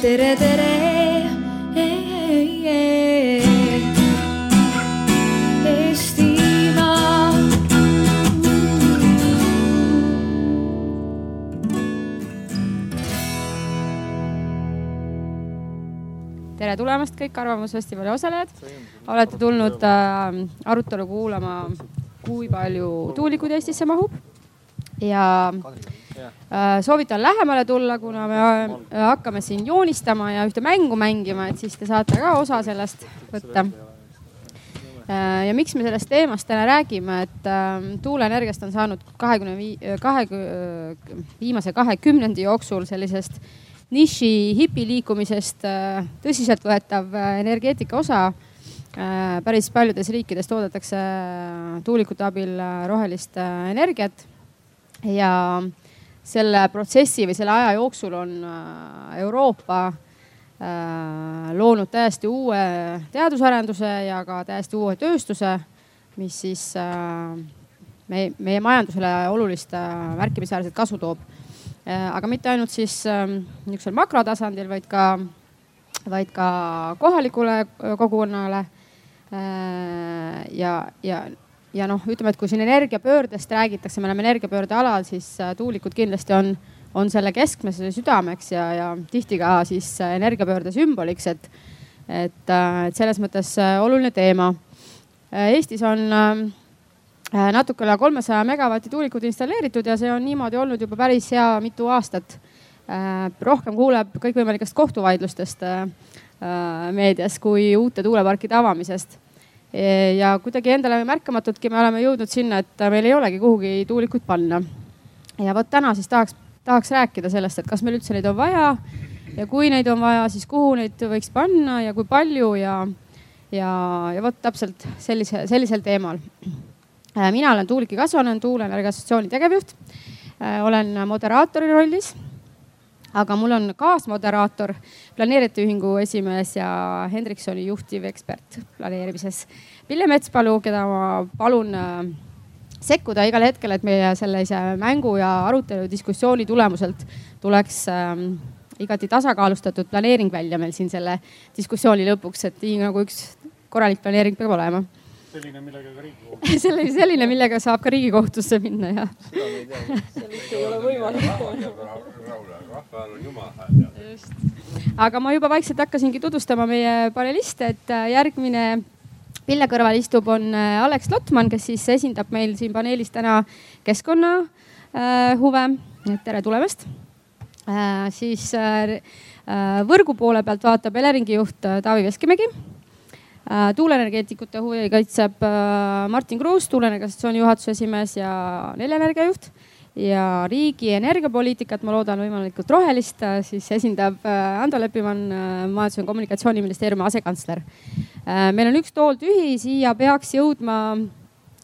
tere, tere. Tere tulemast kõik Arvamusfestivali osalejad. olete tulnud äh, arutelu kuulama, kui palju tuulikuid Eestisse mahub ja äh, soovitan lähemale tulla, kuna me äh, hakkame siin joonistama ja ühte mängu mängima, et siis te saate ka osa sellest võtta äh,. ja miks me sellest teemast täna räägime, et äh, tuuleenergiast on saanud kahekümne vii-, kahe, viimase kahe kümnendi jooksul sellisest niši hipiliikumisest äh, tõsiseltvõetav äh, energeetika osa. Äh, päris paljudes riikides toodetakse tuulikute abil rohelist energiat ja selle protsessi või selle aja jooksul on Euroopa loonud täiesti uue teadusarenduse ja ka täiesti uue tööstuse, mis siis meie, meie majandusele olulist märkimisväärset kasu toob Äh, aga mitte ainult siis ähm, niisugusel makrotasandil, vaid ka, vaid ka kohalikule äh, kogukonnale. Äh, ja, ja, ja noh, ütleme, et kui siin energiapöördest räägitakse, me oleme energiapöörde alal, siis tuulikud kindlasti on, on selle keskmes ja südameks ja, ja tihti ka siis energiapöörde sümboliks, et, et, et selles mõttes oluline teema. Eestis on Äh, natuke üle kolmesaja megavati tuulikud installeeritud ja see on niimoodi olnud juba päris hea mitu aastat. Äh, rohkem kuuleb kõikvõimalikest kohtuvaidlustest äh, meedias kui uute tuuleparkide avamisest. Ja kuidagi endale märkamatultki me oleme jõudnud sinna, et meil ei olegi kuhugi tuulikuid panna. ja vot täna siis tahaks, tahaks rääkida sellest, et kas meil üldse neid on vaja ja kui neid on vaja, siis kuhu neid võiks panna ja kui palju ja, ja, ja vot täpselt sellise, sellisel teemal mina olen Tuuliki kasvanen, tuuleenergia assotsiatsiooni tegevjuht. Olen moderaatori rollis. Aga mul on kaasmoderaator, planeerijate ühingu esimees ja Hendriksoni juhtiv ekspert planeerimises. Pille Metspalu, keda ma palun äh, sekkuda igal hetkel, et meie sellise mängu ja arutelu diskussiooni tulemuselt tuleks ähm, igati tasakaalustatud planeering välja meil siin selle diskussiooni lõpuks, et nii nagu üks korralik planeering peab olema selline, millega ka Riigikohtusse selline, selline, millega saab ka Riigikohtusse minna, jah. seda me ei tea. see vist ei ole võimalik. Rahval on jumal hääl. just, aga ma juba vaikselt hakkasingi tutvustama meie paneliste, et äh, järgmine Pille kõrval istub, on äh, Alex Lotman, kes siis esindab meil siin paneelis täna keskkonna äh, huve. tere tulemast äh,. siis äh, võrgu poole pealt vaatab Eleringi juht Taavi Veskimägi Äh, tuuleenergeetikute huvi kaitseb äh, Martin Kruus, tuuleenergia assotsiatsiooni juhatuse esimees ja Neljaenergia juht ja riigi energiapoliitikat, ma loodan võimalikult rohelist, äh, siis esindab Ando Leppimann, Majandus- ja Kommunikatsiooniministeeriumi asekantsler. meil on üks tool tühi, siia peaks jõudma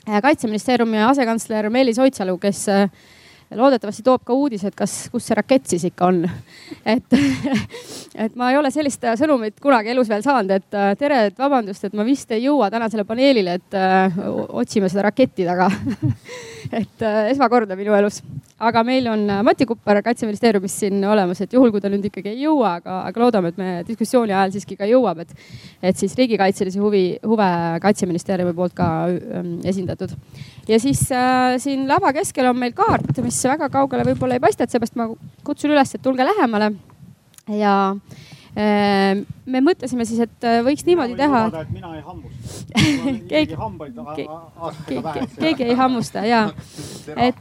kaitseministeeriumi asekantsler Meelis Oidsalu, kes loodetavasti toob ka uudised, kas, kus see rakett siis ikka on. et, et ma ei ole sellist sõnumit kunagi elus veel saanud, et äh, tere, et vabandust, et ma vist ei jõua tänasele paneelile, et öö, äh, otsime seda raketti taga et äh, esmakordne minu elus. aga meil on Mati Kupper kaitseministeeriumist siin olemas, et juhul kui ta nüüd ikkagi ei jõua, aga, aga loodame, et me diskussiooni ajal siiski ka jõuab, et, et siis riigikaitselisi huvi, huve kaitseministeeriumi poolt ka ähm, esindatud. Ja siis äh, siin lava keskel on meil kaart, mis väga kaugele võib-olla ei paista, et seepärast ma kutsun üles, et tulge lähemale ja äh, me mõtlesime siis, et äh, võiks niimoodi teha. mina ei hammusta. keegi, keegi, keegi ei hammusta ja, et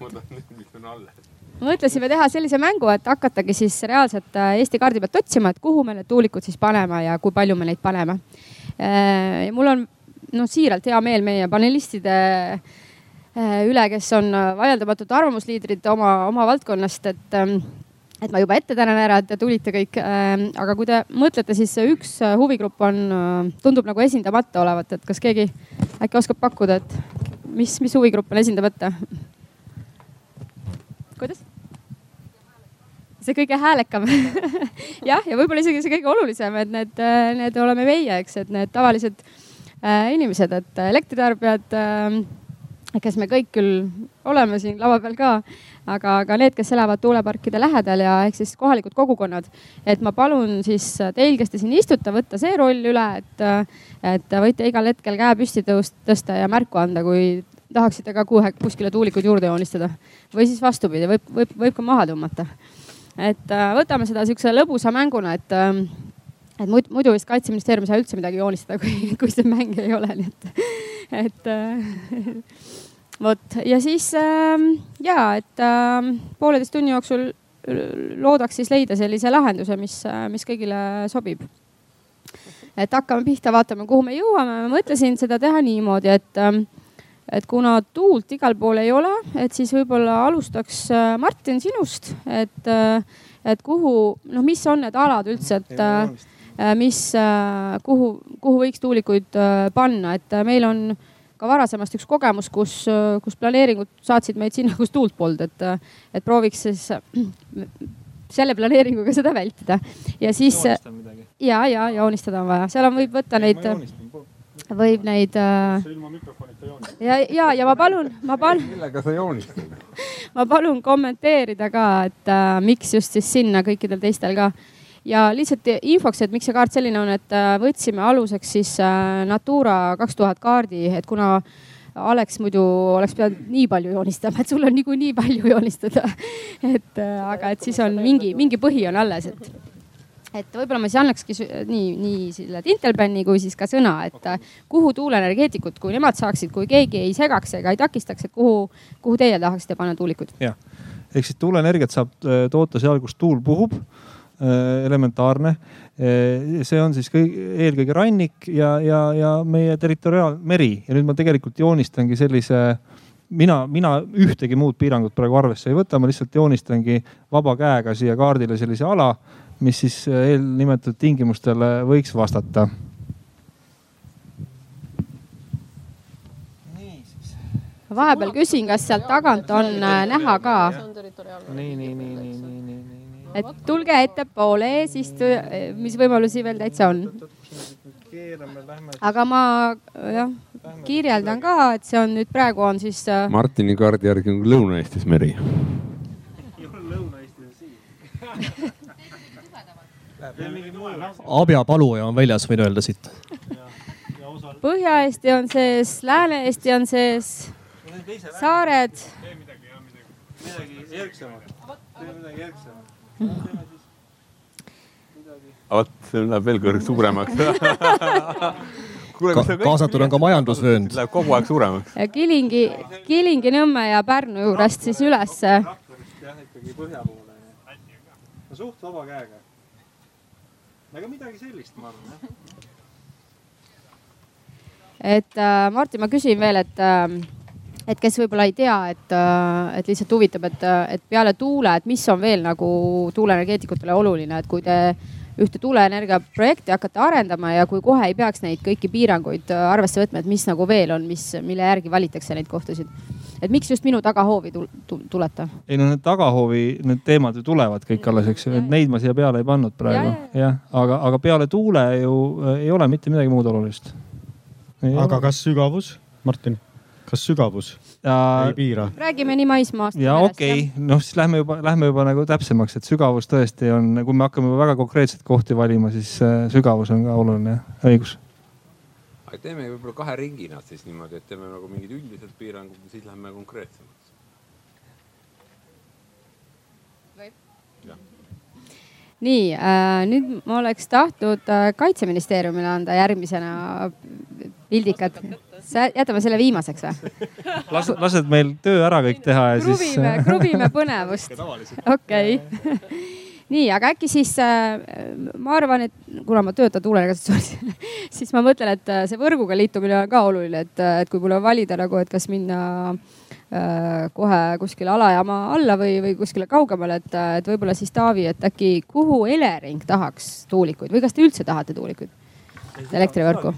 mõtlesime teha sellise mängu, et hakatagi siis reaalselt äh, Eesti kaardi pealt otsima, et kuhu me need tuulikud siis paneme ja kui palju me neid paneme. ja mul on noh, siiralt hea meel meie panelistide üle, kes on vaieldamatult arvamusliidrid oma, oma valdkonnast, et ähm, et ma juba ette tänan ära, et te tulite kõik. Ähm, aga kui te mõtlete, siis üks äh, huvigrupp on, äh, tundub nagu esindamata olevat, et kas keegi äkki oskab pakkuda, et mis, mis huvigrupp on esindamata? kuidas? see kõige häälekam jah, ja võib-olla isegi see kõige olulisem, et need, äh, need oleme meie, eks, et need tavalised äh, inimesed, et elektritarbijad äh, kes me kõik küll oleme siin lava peal ka, aga, aga need, kes elavad tuuleparkide lähedal ja ehk siis kohalikud kogukonnad. et ma palun siis teil, kes te siin istute, võtta see roll üle, et, et võite igal hetkel käe püsti tõust, tõsta ja märku anda, kui tahaksite ka kuhe, kuskile tuulikuid juurde joonistada. või siis vastupidi, võib, võib, võib ka maha tõmmata. et võtame seda sihukese lõbusa mänguna, et et muidu vist kaitseministeerium ei saa üldse midagi joonistada, kui, kui see mäng ei ole, nii et, et vot ja siis äh, ja, et äh, pooleteist tunni jooksul loodaks siis leida sellise lahenduse, mis, mis kõigile sobib. et hakkame pihta, vaatame, kuhu me jõuame. ma mõtlesin seda teha niimoodi, et, et kuna tuult igal pool ei ole, et siis võib-olla alustaks äh, Martin sinust, et, et kuhu, noh, mis on need alad üldse, et äh, mis, äh, kuhu, kuhu võiks tuulikuid panna, et meil on ka varasemast üks kogemus, kus, kus planeeringud saatsid meid sinna, kus tuult polnud, et, et prooviks siis selle planeeringuga seda vältida. ja siis ja, ja joonistada on vaja, seal on, võib võtta neid, võib neid. ja, ja, ja ma palun, ma palun. millega sa joonistad? ma palun kommenteerida ka, et äh, miks just siis sinna kõikidel teistel ka ja lihtsalt infoks, et miks see kaart selline on, et äh, võtsime aluseks siis äh, Natura kaks tuhat kaardi, et kuna Alex muidu oleks pidanud nii palju joonistama, et sul on niikuinii palju joonistada. et äh, aga, et siis on mingi, mingi põhi on alles, et, et võib-olla ma siis annakski nii, nii selle tintelpenni kui siis ka sõna, et kuhu tuuleenergeetikud, kui nemad saaksid, kui keegi ei segaks ega ei takistaks, et kuhu, kuhu teie tahaksite panna tuulikuid? jah, ehk siis tuuleenergiat saab toota seal, kus tuul puhub elementaarne. Äh, see on siis kõik, eelkõige rannik ja, ja, ja meie territoriaalmeri ja nüüd ma tegelikult joonistangi sellise mina, mina ühtegi muud piirangut praegu arvesse ei võta, ma lihtsalt joonistangi vaba käega siia kaardile sellise ala, mis siis eelnimetatud tingimustele võiks vastata. vahepeal küsin, kas sealt tagant on äh, näha ka? nii, nii, nii, nii, nii, nii, nii et tulge ettepoole, eesistuja, mis võimalusi veel täitsa on. aga ma jah, kirjeldan ka, et see on nüüd praegu on siis. Äh, Martini kaardi järgi on Lõuna-Eestis meri. abjapaluja on väljas, võin öelda siit. Põhja-Eesti on sees, Lääne-Eesti on sees, saared. midagi järgsemat, midagi järgsemat vot, see läheb veel kõrg suuremaks Kuule, Ka, kaasatud on ka majandusvöönd. Läheb kogu aeg suuremaks. Kilingi, Kilingi, Nõmme ja Pärnu juurest siis ülesse. jah, ikkagi põhja poole. no suht vaba käega. aga midagi sellist, ma arvan jah. et äh, Martin, ma küsin veel, et äh, et kes võib-olla ei tea, et, äh, et lihtsalt huvitab, et, et peale tuule, et mis on veel nagu tuuleenergeetikutele oluline, et kui te ühte tuuleenergia projekti hakkate arendama ja kui kohe ei peaks neid kõiki piiranguid äh, arvesse võtma, et mis nagu veel on, mis, mille järgi valitakse neid kohtasid. et miks just minu tagahoovi tulete? ei no need tagahoovi, need teemad ju tulevad kõik alles, eks ju, et neid ma siia peale ei pannud praegu ja, ja, ja. aga, aga peale tuule ju äh, ei ole mitte midagi muud olulist. aga kas sügavus, Martin? kas sügavus ja, ei piira? räägime nii maismaast. ja okei okay., noh siis lähme juba, lähme juba nagu täpsemaks, et sügavus tõesti on, kui me hakkame juba väga konkreetseid kohti valima, siis äh, sügavus on ka oluline, õigus. aga teeme võib-olla kahe ringina siis niimoodi, et teeme nagu mingid üldised piirangud ja siis lähme konkreetsemaks. nii äh,, nüüd ma oleks tahtnud äh, kaitseministeeriumile anda järgmisena pildikad jätame selle viimaseks või? las-, lased meil töö ära kõik teha ja kruvime, siis. Äh, kruvime põnevust. okei nii, aga äkki siis äh, ma arvan, et kuna ma töötan tuuleenergiastatsioonis siis ma mõtlen, et äh, see võrguga liitumine on ka oluline, et, äh, et kui mul on valida nagu, et kas minna äh, kohe kuskile alajaama alla või, või kuskile kaugemale, et, et võib-olla siis Taavi, et äkki kuhu Elering tahaks tuulikuid või kas te üldse tahate tuulikuid elektrivõrku?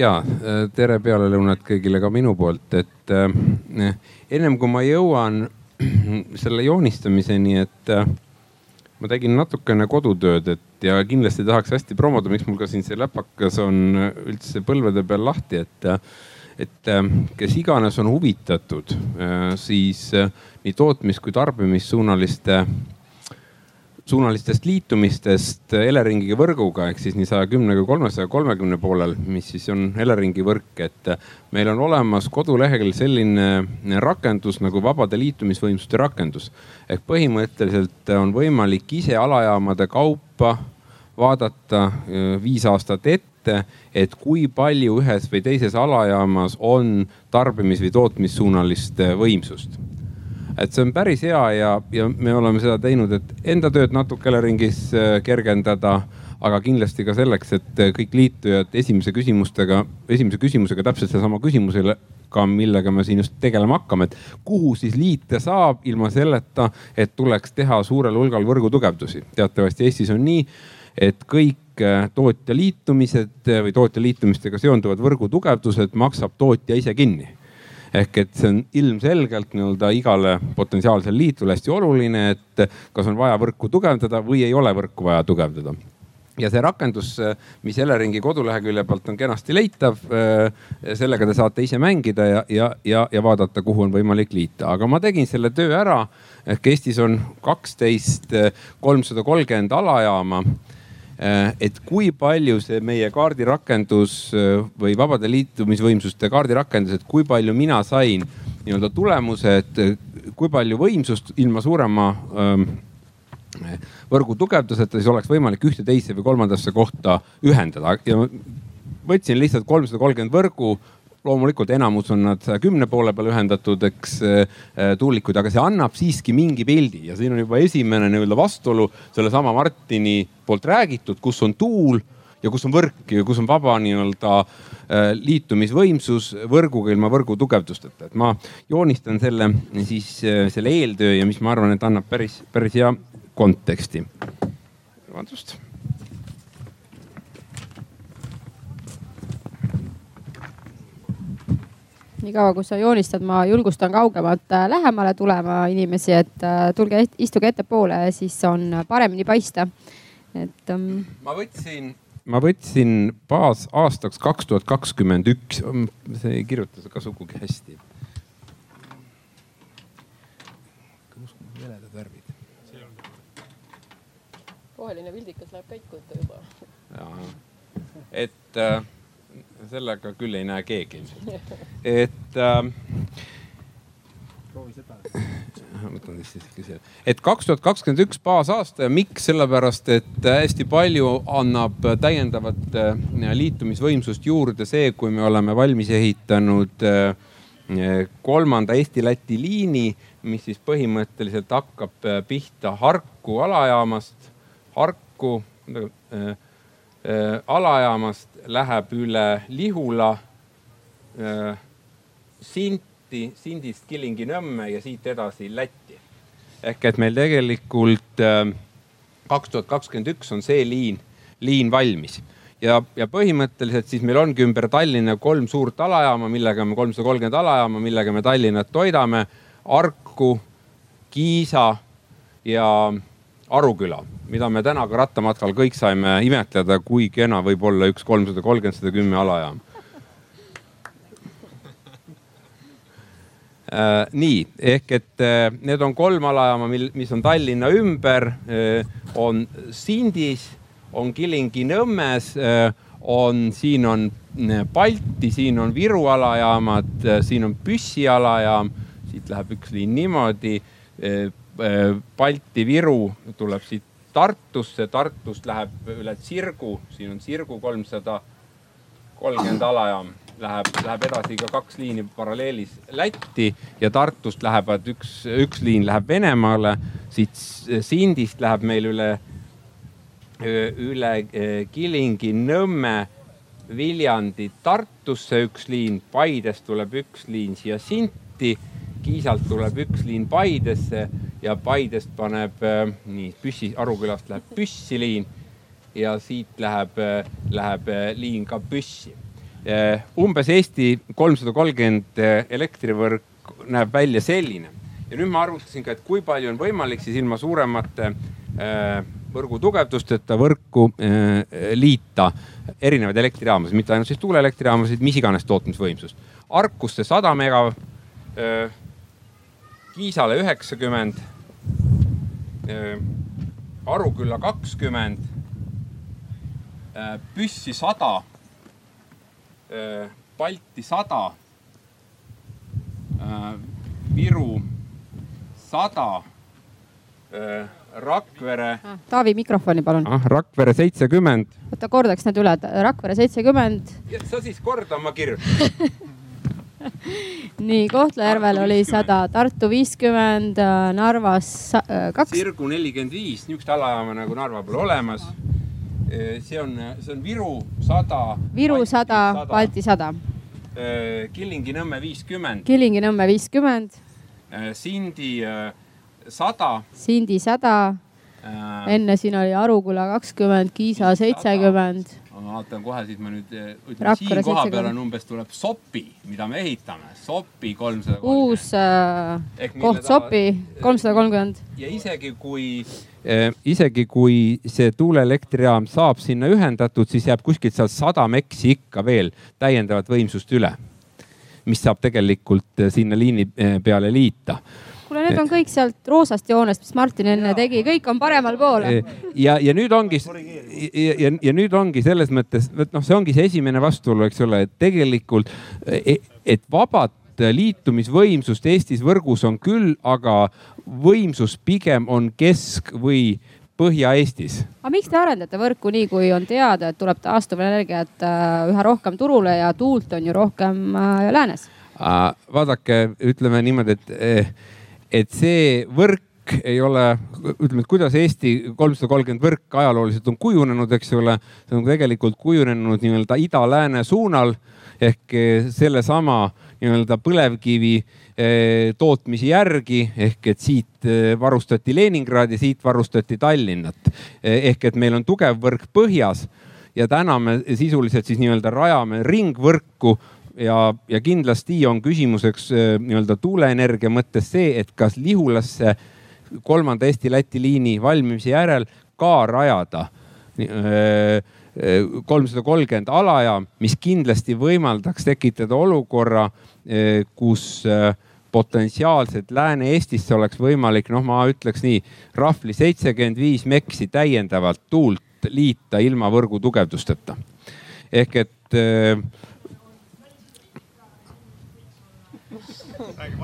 Ja tere pealelõunat kõigile ka minu poolt, et äh, ennem kui ma jõuan selle joonistamiseni, et äh, ma tegin natukene kodutööd, et ja kindlasti tahaks hästi promoda, miks mul ka siin see läpakas on üldse põlvede peal lahti, et, et kes iganes on huvitatud, siis nii tootmis kui tarbimissuunaliste suunalistest liitumistest Eleringi võrguga ehk siis nii saja kümne kui kolmesaja kolmekümne poolel, mis siis on Eleringi võrk, et meil on olemas kodulehel selline rakendus nagu vabade liitumisvõimsuste rakendus. ehk põhimõtteliselt on võimalik ise alajaamade kaupa vaadata äh, viis aastat ette, et kui palju ühes või teises alajaamas on tarbimis- või tootmissuunalist võimsust et see on päris hea ja, ja me oleme seda teinud, et enda tööd natuke Eleringis äh, kergendada aga kindlasti ka selleks, et äh, kõik liitujad esimese küsimustega, esimese küsimusega täpselt sedasama küsimusele ka, millega me siin just tegelema hakkame, et kuhu siis liita saab ilma selleta, et tuleks teha suurel hulgal võrgutugevdusi. teatavasti Eestis on nii, et kõik äh, tootja liitumised või tootja liitumistega seonduvad võrgutugevdused maksab tootja ise kinni ehk et see on ilmselgelt nii-öelda igale potentsiaalsele liitule hästi oluline, et kas on vaja võrku tugevdada või ei ole võrku vaja tugevdada. Ja see rakendus, mis Eleringi kodulehekülje pealt on kenasti leitav, sellega te saate ise mängida ja, ja, ja, ja vaadata, kuhu on võimalik liita, aga ma tegin selle töö ära. ehk Eestis on kaksteist kolmsada kolmkümmend alajaama et kui palju see meie kaardirakendus äh, või vabade liitumisvõimsuste kaardirakendus, et kui palju mina sain nii-öelda tulemuse, et äh, kui palju võimsust ilma suurema ähm, võrgu tugevduseta siis oleks võimalik ühte, teise või kolmandasse kohta ühendada. Ja võtsin lihtsalt kolmsada kolmkümmend võrgu loomulikult enamus on nad kümne poole peal ühendatud, eks äh, tuulikuid, aga see annab siiski mingi pildi ja siin on juba esimene nii-öelda vastuolu sellesama Martini poolt räägitud, kus on tuul ja kus on võrk ja kus on vaba nii-öelda äh, liitumisvõimsus võrguga ilma võrgu tugevdusteta. et ma joonistan selle siis selle eeltöö ja mis ma arvan, et annab päris, päris hea konteksti. vabandust niikaua kui sa joonistad, ma julgustan kaugemalt äh, lähemale tulema inimesi, et äh, tulge, istuge ettepoole, siis on paremini paista. et um.... ma võtsin, ma võtsin baasaastaks kaks tuhat kakskümmend üks, see ei kirjuta ka sugugi hästi. heledad värvid. roheline vildikas läheb käiku juba. et äh, sellega küll ei näe keegi ilmselt. et äh,. proovi seda võtan siis ikka selle, et kaks tuhat kakskümmend üks baasaasta ja miks, sellepärast et hästi palju annab täiendavat äh, liitumisvõimsust juurde see, kui me oleme valmis ehitanud äh, kolmanda Eesti-Läti liini, mis siis põhimõtteliselt hakkab äh, pihta Harku alajaamast, Harku äh, äh, alajaamast läheb üle Lihula äh,, Sinti, Sindist Kilingi-Nõmme ja siit edasi Lätti. ehk et meil tegelikult äh, kaks tuhat kakskümmend üks on see liin, liin valmis ja, ja põhimõtteliselt siis meil ongi ümber Tallinna kolm suurt alajaama, millega me kolmsada kolmkümmend alajaama, millega me Tallinnat toidame. Arku, Kiisa ja Aruküla, mida me täna ka rattamatkal kõik saime imetleda, kui kena võib olla üks kolmsada kolmkümmend, sada kümme alajaam äh,. nii ehk et äh, need on kolm alajaama, mis on Tallinna ümber äh,, on Sindis, on Kilingi-Nõmmes on, siin on Balti, siin on Viru alajaamad, siin on Püssi alajaam, siit läheb üks liin niimoodi Äh, Balti-Viru tuleb siit Tartusse, Tartust läheb üle Tsirgu, siin on Tsirgu kolmsada kolmkümmend alajaam, läheb, läheb edasi ka kaks liini paralleelis Lätti ja Tartust lähevad üks, üks liin läheb Venemaale. siit Sindist läheb meil üle, üle äh, Kilingi, Nõmme, Viljandi, Tartusse üks liin, Paidest tuleb üks liin siia Sinti Kiisalt tuleb üks liin Paidesse ja Paidest paneb äh, nii Püssi, Arukülast läheb Püssi liin ja siit läheb, äh, läheb äh, liin ka Püssi. umbes Eesti kolmsada kolmkümmend elektrivõrk näeb välja selline ja nüüd ma arvutasin ka, et kui palju on võimalik siis ilma suuremate võrgu tugevdusteta võrku liita erinevaid elektrijaamasid, mitte ainult siis tuuleelektrijaamasid, mis iganes tootmisvõimsust. Arkusse sada mega, Kiisale üheksakümmend, Arukülla kakskümmend, Püssi sada, Balti sada Viru sada, Rakvere. Ah, Taavi mikrofoni palun. ah, Rakvere seitsekümmend. oota, kordaks need üle, Rakvere seitsekümmend. sa siis korda, ma kirjutan nii, Kohtla-Järvel oli sada, Tartu viiskümmend, Narvas kaks. Sirgu nelikümmend viis, niisugust alajaama nagu Narva pole olemas. see on, see on Viru sada. Viru sada, Balti sada Äh, Killingi-Nõmme viiskümmend. Killingi-Nõmme viiskümmend. Äh, Sindi äh, sada. Sindi sada. enne siin oli Aruküla kakskümmend, Kiisa seitsekümmend ma vaatan kohe, siis ma nüüd ütlen, siin koha peal on umbes tuleb Sopi, mida me ehitame, Sopi kolmsada uus äh, koht Sopi, kolmsada kolmkümmend. ja isegi kui äh,, isegi kui see tuuleelektrijaam saab sinna ühendatud, siis jääb kuskilt sealt sada meksi ikka veel täiendavat võimsust üle, mis saab tegelikult äh, sinna liini äh, peale liita kuule, need on kõik sealt roosast joonest, mis Martin enne tegi, kõik on paremal pool. ja, ja nüüd ongi, ja, ja, ja nüüd ongi selles mõttes, et noh, see ongi see esimene vastuolu, eks ole, et tegelikult, e, et vabat liitumisvõimsust Eestis võrgus on küll, aga võimsus pigem on Kesk- või Põhja-Eestis. aga miks te arendate võrku nii, kui on teada, et tuleb taastuvenergiat äh, üha rohkem turule ja tuult on ju rohkem äh, läänes? vaadake, ütleme niimoodi, et eh, et see võrk ei ole, ütleme, et kuidas Eesti kolmsada kolmkümmend võrk ajalooliselt on kujunenud, eks ole. see on tegelikult kujunenud nii-öelda ida-lääne suunal ehk sellesama nii-öelda põlevkivi eh, tootmise järgi ehk et siit eh, varustati Leningradi, siit varustati Tallinnat. Eh, ehk et meil on tugev võrk põhjas ja täna me sisuliselt siis nii-öelda rajame ringvõrku ja, ja kindlasti on küsimuseks äh, nii-öelda tuuleenergia mõttes see, et kas Lihulasse kolmanda Eesti-Läti liini valmimise järel ka rajada äh, äh, kolmsada kolmkümmend alajaam, mis kindlasti võimaldaks tekitada olukorra, kus potentsiaalselt Lääne-Eestisse oleks võimalik, noh, ma ütleks nii, rahvli seitsekümmend viis meksi täiendavalt tuult liita ilma võrgu tugevdusteta. ehk et räägi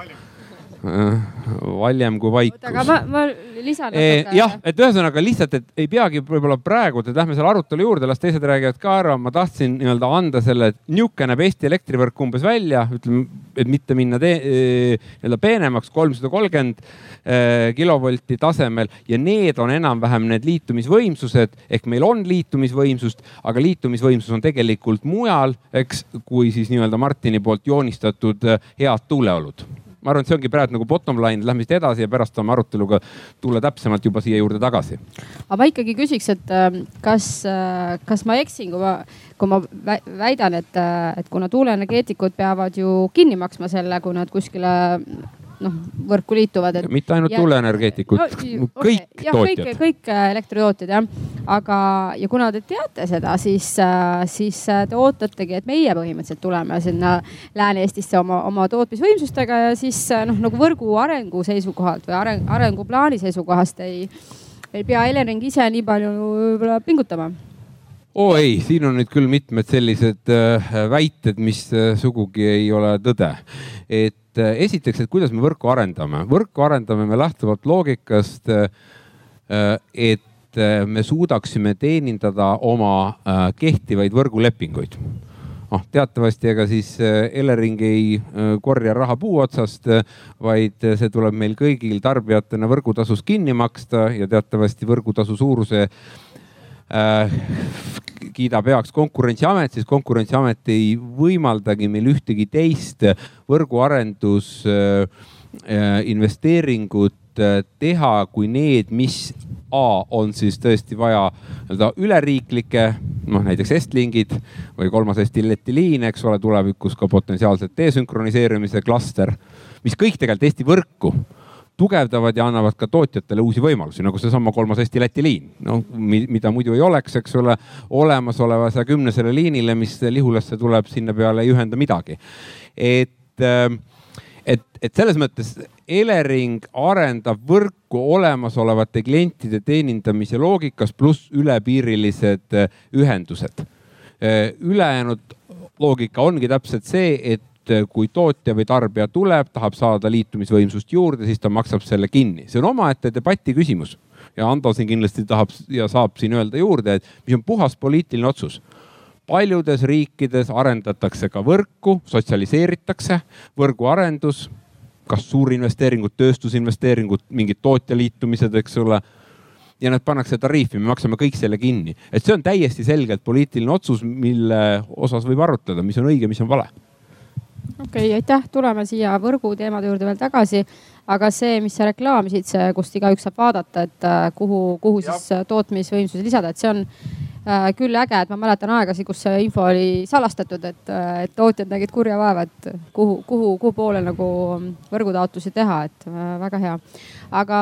valjem kui vaikus. aga ma, ma lisan e,. jah, et ühesõnaga lihtsalt, et ei peagi võib-olla praegu, et lähme selle arutelu juurde, las teised räägivad ka ära. ma tahtsin nii-öelda anda selle, et niisugune näeb Eesti elektrivõrk umbes välja, ütleme, et mitte minna e, nii-öelda peenemaks, kolmsada kolmkümmend e, kilovolti tasemel ja need on enam-vähem need liitumisvõimsused ehk meil on liitumisvõimsust, aga liitumisvõimsus on tegelikult mujal, eks, kui siis nii-öelda Martini poolt joonistatud head tuuleolud ma arvan, et see ongi praegu nagu bottom line, lähme siit edasi ja pärast saame aruteluga tulla täpsemalt juba siia juurde tagasi. aga ma ikkagi küsiks, et ähm, kas, äh, kas ma eksin, kui ma, kui ma väidan, et, äh, et kuna tuuleenergeetikud peavad ju kinni maksma selle, kui nad kuskile noh võrku liituvad et.... mitte ainult tuuleenergeetikud no,, kõik okay. tootjad. kõik, kõik äh, elektritootjad jah, aga ja kuna te teate seda, siis, äh, siis äh, te ootategi, et meie põhimõtteliselt tuleme sinna Lääne-Eestisse oma, oma tootmisvõimsustega ja siis noh, nagu võrgu arengu seisukohalt või areng, arenguplaani seisukohast ei, ei pea Elering ise nii palju võib-olla pingutama oo oh, ei, siin on nüüd küll mitmed sellised äh, väited, mis äh, sugugi ei ole tõde. et äh, esiteks, et kuidas me võrku arendame. võrku arendame me lähtuvalt loogikast, et me suudaksime teenindada oma kehtivaid võrgulepinguid noh, teatavasti ega siis Elering ei korja raha puu otsast, vaid see tuleb meil kõigil tarbijatena võrgutasus kinni maksta ja teatavasti võrgutasu suuruse äh, kiidab heaks Konkurentsiamet, siis Konkurentsiamet ei võimaldagi meil ühtegi teist võrguarendus äh, äh, investeeringut äh, teha kui need, mis A on siis tõesti vaja nii-öelda üleriiklikke, noh näiteks Estlingid või kolmas Eesti-Läti liin, eks ole, tulevikus ka potentsiaalselt desünkroniseerimise klaster, mis kõik tegelikult Eesti võrku tugevdavad ja annavad ka tootjatele uusi võimalusi, nagu seesama kolmas Eesti-Läti liin, no mida muidu ei oleks, eks ole. olemasoleva saja kümnesele liinile, mis Lihulasse tuleb, sinna peale ei ühenda midagi. et, ähm, et, et selles mõttes Elering arendab võrku olemasolevate klientide teenindamise loogikas, pluss ülepiirilised äh, ühendused. Äh, ülejäänud loogika ongi täpselt see, et et eh, kui tootja või tarbija tuleb, tahab saada liitumisvõimsust juurde, siis ta maksab selle kinni. see on omaette debati küsimus ja Ando siin kindlasti tahab ja saab siin öelda juurde, et mis on puhas poliitiline otsus paljudes riikides arendatakse ka võrku, sotsialiseeritakse võrguarendus, kas suurinvesteeringud, tööstusinvesteeringud, mingid tootja liitumised, eks ole. ja need pannakse tariifi, me maksame kõik selle kinni, et see on täiesti selgelt poliitiline otsus, mille osas võib arutada, mis on õige, mis on vale okei okay,, aitäh, tuleme siia võrguteemade juurde veel tagasi. aga see, mis sa reklaamisid, see, kust igaüks saab vaadata, et äh, kuhu, kuhu siis ja. tootmisvõimsusi lisada, et see on äh, küll äge, et ma mäletan aegasid, kus see info oli salastatud, et, äh, et tootjad nägid kurja vaeva, et kuhu, kuhu, kuhu poole nagu võrgutaotlusi teha, et äh, väga hea. aga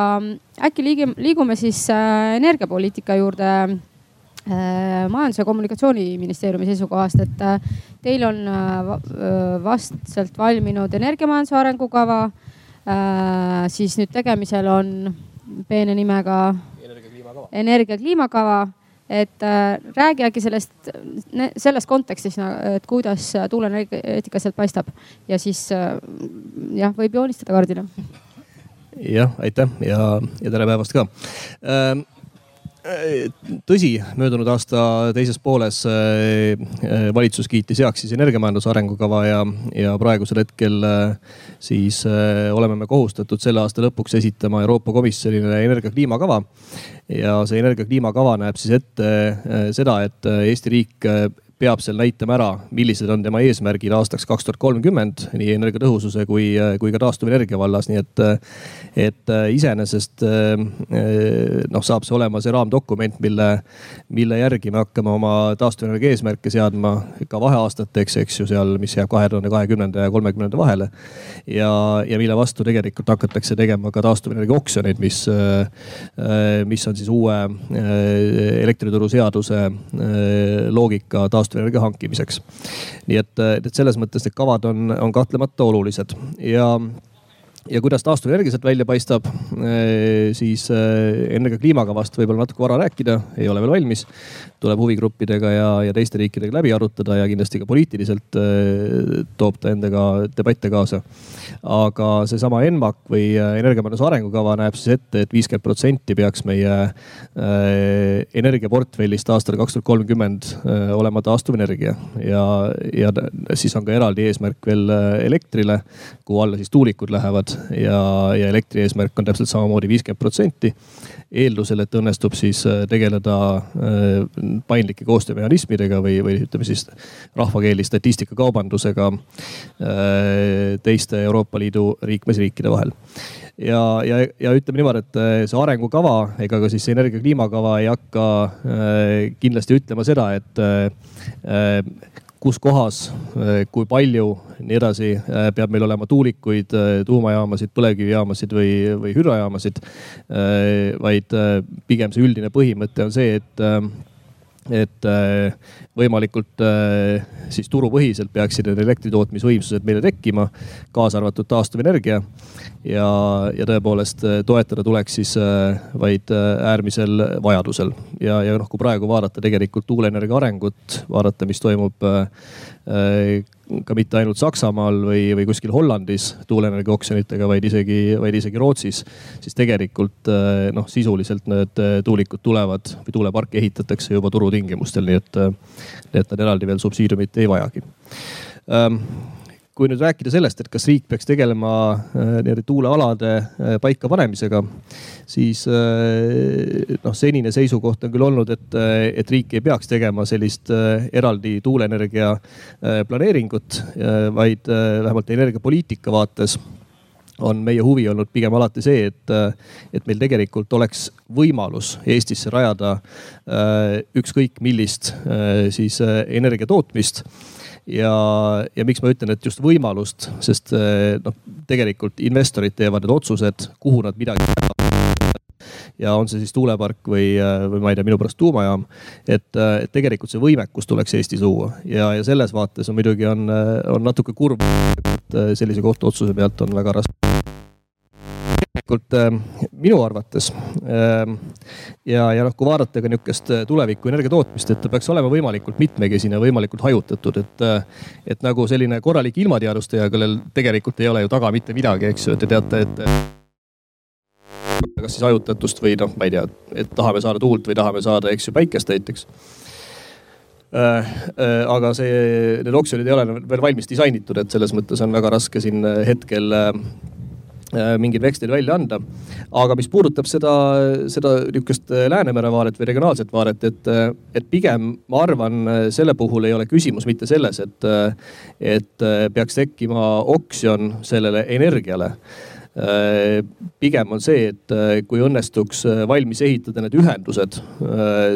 äkki liigume, liigume siis äh, energiapoliitika juurde Äh, majandus- ja Kommunikatsiooniministeeriumi seisukohast, et äh, teil on äh, vastselt valminud energiamajanduse arengukava. siis nüüd tegemisel on peene nimega energiakliimakava et äh, räägi äkki sellest, selles kontekstis, et kuidas tuuleenergeetika sealt paistab ja siis äh, jah, võib joonistada kaardile. jah, aitäh ja, ja tere päevast ka äh, tõsi, möödunud aasta teises pooles äh, äh, valitsus kiitis heaks siis energiamajanduse arengukava ja, ja praegusel hetkel äh, siis oleme me kohustatud selle aasta lõpuks esitama Euroopa Komisjonile energia kliimakava. ja see energia kliimakava näeb siis ette seda, et Eesti riik peab seal näitama ära, millised on tema eesmärgid aastaks kaks tuhat kolmkümmend nii energiatõhususe kui, kui ka taastuvenergia vallas, nii et, et iseenesest noh, saab see olema see raamdokument, mille, mille järgi me hakkame oma taastuvenergia eesmärke seadma ka vaheaastateks, eks ju, seal, mis jääb kahe tuhande kahekümnenda ja kolmekümnenda vahele. ja, ja mille vastu tegelikult hakatakse tegema ka taastuvenergia oksjoneid, mis, mis on siis uue elektrituruseaduse loogika taastuvenergia taastuvenergia hankimiseks. nii et, et selles mõttes need kavad on, on kahtlemata olulised ja ja kuidas taastuvenergia sealt välja paistab, eh, siis eh, enne ka kliimakavast võib-olla natuke vara rääkida, ei ole veel valmis. tuleb huvigruppidega ja, ja teiste riikidega läbi arutada ja kindlasti ka poliitiliselt eh, toob ta endaga debatte kaasa. aga seesama ENMAK või energiamajanduse arengukava näeb siis ette et, et viiskümmend protsenti peaks meie energiaportfellist aastal kaks tuhat kolmkümmend olema taastuvenergia ja, ja siis on ka eraldi eesmärk veel elektrile, kuhu alla siis tuulikud lähevad ja, ja elektri eesmärk on täpselt samamoodi viiskümmend protsenti. eeldusel, et õnnestub siis äh, tegeleda äh, paindlike koostöömehhanismidega või, või ütleme siis rahvakeeli statistikakaubandusega äh, teiste Euroopa Liidu liikmesriikide vahel ja, ja, ja ütleme niimoodi, et see arengukava ega ka siis energia kliimakava ei hakka äh, kindlasti ütlema seda, et äh, kus kohas, äh, kui palju, nii edasi, äh, peab meil olema tuulikuid, äh, tuumajaamasid, põlevkivijaamasid või, või hüdrojaamasid. vaid pigem see üldine põhimõte on see, et et võimalikult siis turupõhiselt peaksid need elektritootmisvõimsused meile tekkima, kaasa arvatud taastuvenergia. ja, ja tõepoolest toetada tuleks siis vaid äärmisel vajadusel ja, ja noh, kui praegu vaadata tegelikult tuuleenergia arengut, vaadata, mis toimub ka mitte ainult Saksamaal või, või kuskil Hollandis tuuleenergia oksjonitega, vaid isegi, vaid isegi Rootsis. siis tegelikult noh, sisuliselt need tuulikud tulevad või tuuleparke ehitatakse juba turutingimustel, nii et, et nad eraldi veel subsiidiumit ei vajagi ähm, kui nüüd rääkida sellest, et kas riik peaks tegelema äh, nii-öelda tuulealade äh, paikapanemisega, siis äh, noh, senine seisukoht on küll olnud, et, et riik ei peaks tegema sellist eraldi tuuleenergia planeeringut, vaid vähemalt energiapoliitika vaates on meie huvi olnud pigem alati see, et, et meil tegelikult oleks võimalus Eestisse rajada ükskõik millist siis energia tootmist ja, ja miks ma ütlen, et just võimalust, sest noh, tegelikult investorid teevad need otsused, kuhu nad midagi ja on see siis tuulepark või, või ma ei tea, minu pärast tuumajaam. et, et tegelikult see võimekus tuleks Eestis luua ja, ja selles vaates on muidugi on, on natuke kurb, et sellise kohtuotsuse pealt on väga raske tegelikult äh, minu arvates äh, ja, ja noh, kui vaadata ka nihukest tuleviku energia tootmist, et ta peaks olema võimalikult mitmekesine, võimalikult hajutatud, et, et nagu selline korralik ilmateadustaja, kellel tegelikult ei ole ju taga mitte midagi, eks ju, et te teate, et kas siis hajutatust või noh, ma ei tea, et tahame saada tuult või tahame saada, eks ju, päikest näiteks. Äh, äh, aga see, need oksjonid ei ole veel valmis disainitud, et selles mõttes on väga raske siin hetkel äh, mingeid veksleid välja anda. aga mis puudutab seda, seda nihukest Läänemere vaadet või regionaalset vaadet, et, et pigem ma arvan, selle puhul ei ole küsimus mitte selles, et, et peaks tekkima oksjon sellele energiale Äh, pigem on see, et äh, kui õnnestuks äh, valmis ehitada need ühendused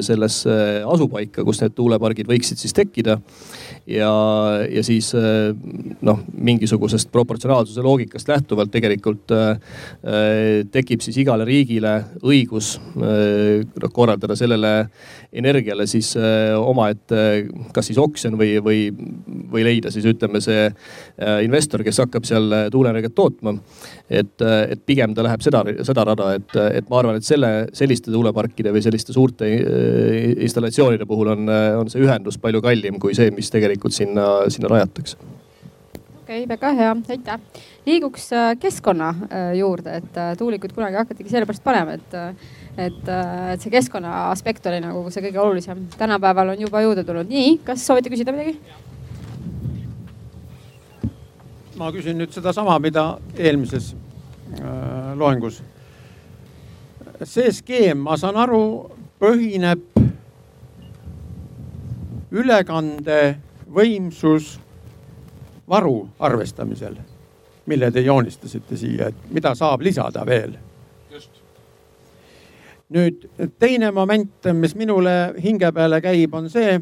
sellesse asupaika, kus need tuulepargid võiksid siis tekkida. Ja, ja siis noh, mingisugusest proportsionaalsuse loogikast lähtuvalt tegelikult tekib siis igale riigile õigus noh korraldada sellele energiale siis omaette, kas siis oksjon või, või, või leida siis ütleme see investor, kes hakkab seal tuuleenergiat tootma. Et, et pigem ta läheb seda, seda rada, et, et ma arvan, et selle, selliste tuuleparkide või selliste suurte installatsioonide puhul on, on see ühendus palju kallim kui see, mis tegelikult sinna, sinna rajatakse okei okay,, väga hea, aitäh. liiguks äh, keskkonna äh, juurde, et tuulikuid kunagi hakatigi sellepärast panema, et, et, et see keskkonna aspekt oli nagu see kõige olulisem. tänapäeval on juba juurde tulnud. nii, kas soovite küsida midagi? ma küsin nüüd sedasama, mida eelmises äh, loengus. see skeem, ma saan aru, põhineb ülekandevõimsus varu arvestamisel, mille te joonistasite siia, et mida saab lisada veel. nüüd teine moment, mis minule hinge peale käib, on see,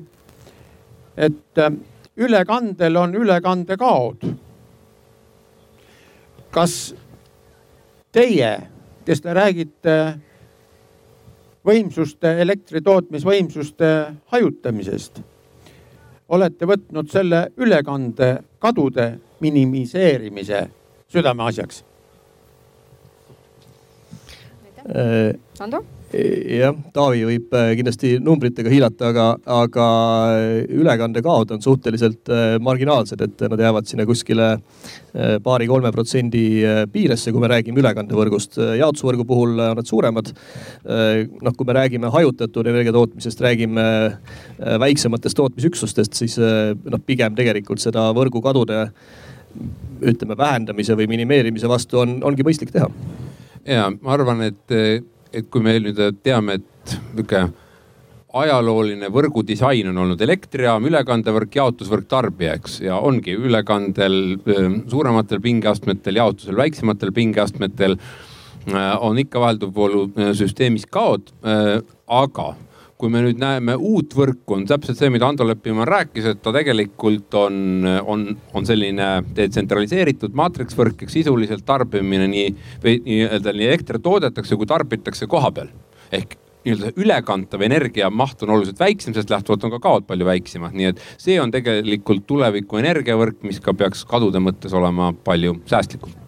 et ülekandel on ülekandekaod kas teie, kes te räägite võimsuste, elektri tootmisvõimsuste hajutamisest, olete võtnud selle ülekandekadude minimiseerimise südameasjaks? Ando? Jah, Taavi võib äh, kindlasti numbritega hiilata, aga, aga ülekandekaod on suhteliselt äh, marginaalsed, et nad jäävad sinna kuskile äh, paari-kolme protsendi piiresse, kui me räägime ülekandevõrgust. jaotusvõrgu puhul on nad suuremad. noh, kui me räägime hajutatud energia tootmisest, räägime väiksematest tootmisüksustest, siis noh, pigem tegelikult seda võrgukadude ütleme vähendamise või minimeerimise vastu on, ongi mõistlik teha. ja ma arvan, et et kui me nüüd teame, et nihuke ajalooline võrgudisain on olnud elektrijaam, ülekandevõrk, jaotusvõrk, tarbija, eks. ja ongi ülekandel suurematel pingeastmetel, jaotusel väiksematel pingeastmetel on ikka vahelduvvoolu süsteemis kaod. aga kui me nüüd näeme uut võrku, on täpselt see, mida Ando Leppimaa rääkis, et ta tegelikult on, on, on selline detsentraliseeritud maatriksvõrk, eks sisuliselt tarbimine nii või nii-öelda nii elekter toodetakse kui tarbitakse koha peal. ehk nii-öelda ülekantav energia maht on oluliselt väiksem, sellest lähtuvalt on ka kaod palju väiksemad, nii et see on tegelikult tuleviku energiavõrk, mis ka peaks kadude mõttes olema palju säästlikum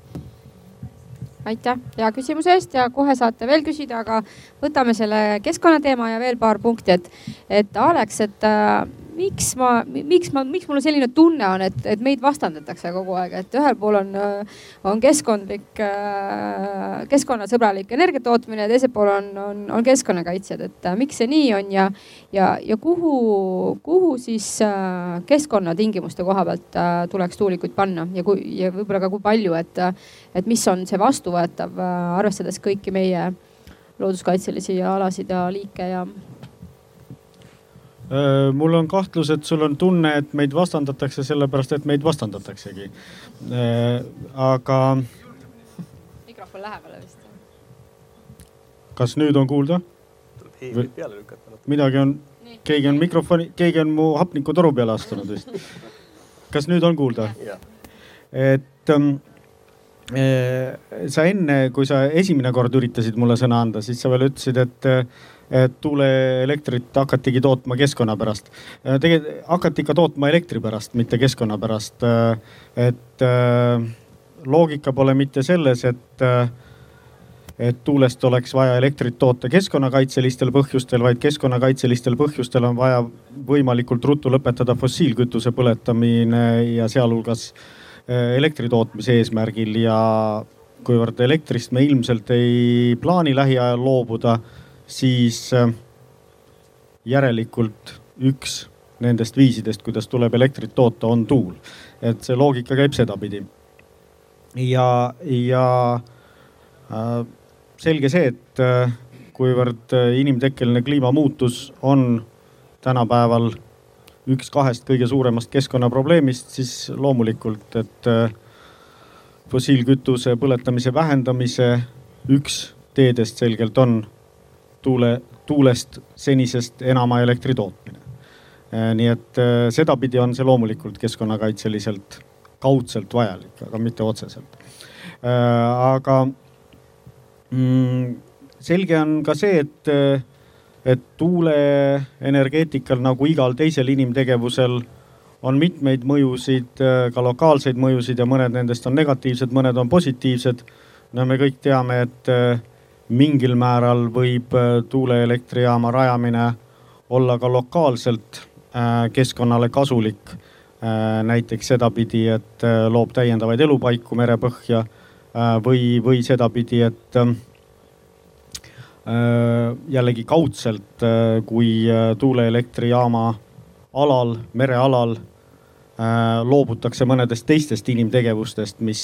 aitäh hea küsimuse eest ja kohe saate veel küsida, aga võtame selle keskkonnateema ja veel paar punkti, et, et Alex, et äh, miks ma, miks ma, miks mul selline tunne on, et, et meid vastandatakse kogu aeg, et ühel pool on, on keskkondlik, äh, keskkonnasõbralik energia tootmine ja teisel pool on, on, on keskkonnakaitsjad, et äh, miks see nii on ja, ja, ja kuhu, kuhu siis äh, keskkonnatingimuste koha pealt tuleks tuulikuid panna ja kui, ja võib-olla ka kui palju, et, et mis on see vastuvõetav, arvestades kõiki meie looduskaitselisi alasid ja liike ja Äh, mul on kahtlus, et sul on tunne, et meid vastandatakse sellepärast, et meid vastandataksegi. Aga. mikrofon lähemale vist. kas nüüd on kuulda? midagi on, keegi on mikrofoni, keegi on mu hapnikutoru peale astunud vist. kas nüüd on kuulda? et ähm, sa enne, kui sa esimene kord üritasid mulle sõna anda, siis sa veel ütlesid, et et tuuleelektrit hakatigi tootma keskkonna pärast. tegelikult hakati ikka tootma elektri pärast, mitte keskkonna pärast. et loogika pole mitte selles, et et tuulest oleks vaja elektrit toota keskkonnakaitselistel põhjustel, vaid keskkonnakaitselistel põhjustel on vaja võimalikult ruttu lõpetada fossiilkütuse põletamine ja sealhulgas elektri tootmise eesmärgil ja kuivõrd elektrist me ilmselt ei plaani lähiajal loobuda, siis eh, järelikult üks nendest viisidest, kuidas tuleb elektrit toota, on tuul. et see loogika käib sedapidi. ja, ja äh, selge see, et äh, kuivõrd äh, inimtekkeline kliimamuutus on tänapäeval üks kahest kõige suuremast keskkonnaprobleemist, siis loomulikult, et äh, fossiilkütuse põletamise vähendamise üks teedest selgelt on tuule, tuulest senisest enama elektri tootmine. nii et sedapidi on see loomulikult keskkonnakaitseliselt kaudselt vajalik, aga mitte otseselt. aga mm,. selge on ka see, et, et tuuleenergeetikal nagu igal teisel inimtegevusel on mitmeid mõjusid, ka lokaalseid mõjusid ja mõned nendest on negatiivsed, mõned on positiivsed. no me kõik teame, et mingil määral võib tuuleelektrijaama rajamine olla ka lokaalselt keskkonnale kasulik. näiteks sedapidi, et loob täiendavaid elupaiku merepõhja Äh, või, või sedapidi, et äh, jällegi kaudselt, äh, kui tuuleelektrijaama alal, merealal loobutakse mõnedest teistest inimtegevustest, mis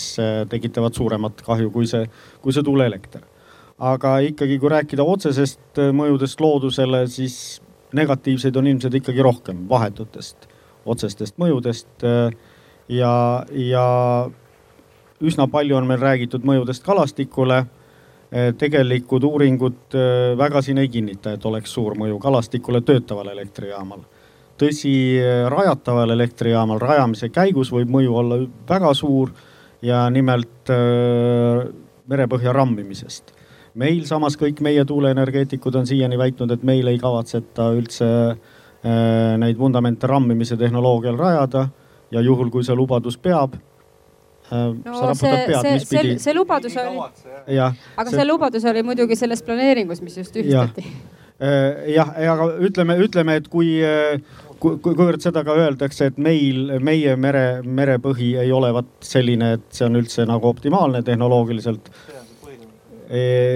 tekitavad suuremat kahju kui see, kui see tuuleelekter. Aga ikkagi, kui rääkida otsesest mõjudest loodusele, siis negatiivseid on ilmselt ikkagi rohkem vahetutest otsestest mõjudest. ja, ja üsna palju on meil räägitud mõjudest kalastikule. Eh, tegelikud uuringud väga siin ei kinnita, et oleks suur mõju kalastikule töötaval elektrijaamal. tõsi, rajataval elektrijaamal rajamise käigus võib mõju olla väga suur ja nimelt merepõhja rammimisest. Meil samas kõik meie tuuleenergeetikud on siiani väitnud, et meil ei kavatseta üldse neid vundamente rammimise tehnoloogial rajada. Ja juhul, kui see lubadus peab Äh, no see, see, see, see lubadus oli, aga see... see lubadus oli muidugi selles planeeringus, mis just tühistati äh, jah, aga ütleme, ütleme, et kui, äh, kui, kuivõrd seda ka öeldakse, et meil, meie mere, merepõhi ei ole vot selline, et see on üldse nagu optimaalne tehnoloogiliselt.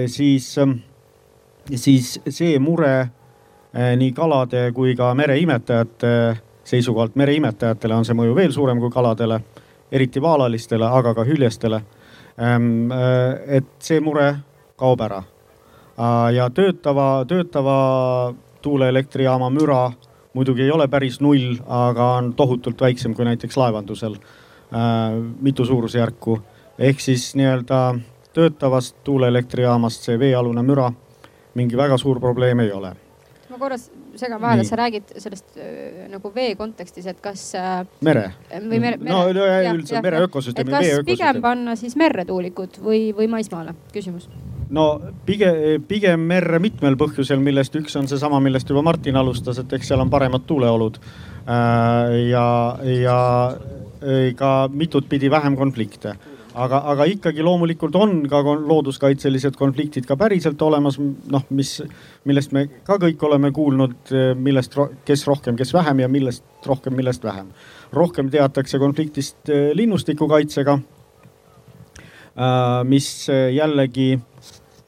Siis, siis see mure nii kalade kui ka mereimetajate seisukohalt, mereimetajatele on see mõju veel suurem kui kaladele eriti vaalalistele, aga ka hüljestele. Ehm, äh, et see mure kaob ära. Äh, ja töötava, töötava tuuleelektrijaama müra muidugi ei ole päris null, aga on tohutult väiksem kui näiteks laevandusel. Äh, mitu suurusjärku ehk siis nii-öelda töötavast tuuleelektrijaamast see veealune müra mingi väga suur probleem ei ole. ma korras segan vahele, sa räägid sellest nagu vee kontekstis, et kas. Äh, mere. või mere, mere. no üldse mere ökosüsteemi, vee ökosüsteemi. pigem panna siis merre tuulikud või, või maismaale, küsimus no pigem, pigem merre mitmel põhjusel, millest üks on seesama, millest juba Martin alustas, et eks seal on paremad tuuleolud. Äh, ja, ja ka mitut pidi vähem konflikte aga, aga ikkagi loomulikult on ka looduskaitselised konfliktid ka päriselt olemas, noh, mis, millest me ka kõik oleme kuulnud, millest, kes rohkem, kes vähem ja millest rohkem, millest vähem. rohkem teatakse konfliktist eh, linnustikukaitsega, äh, mis jällegi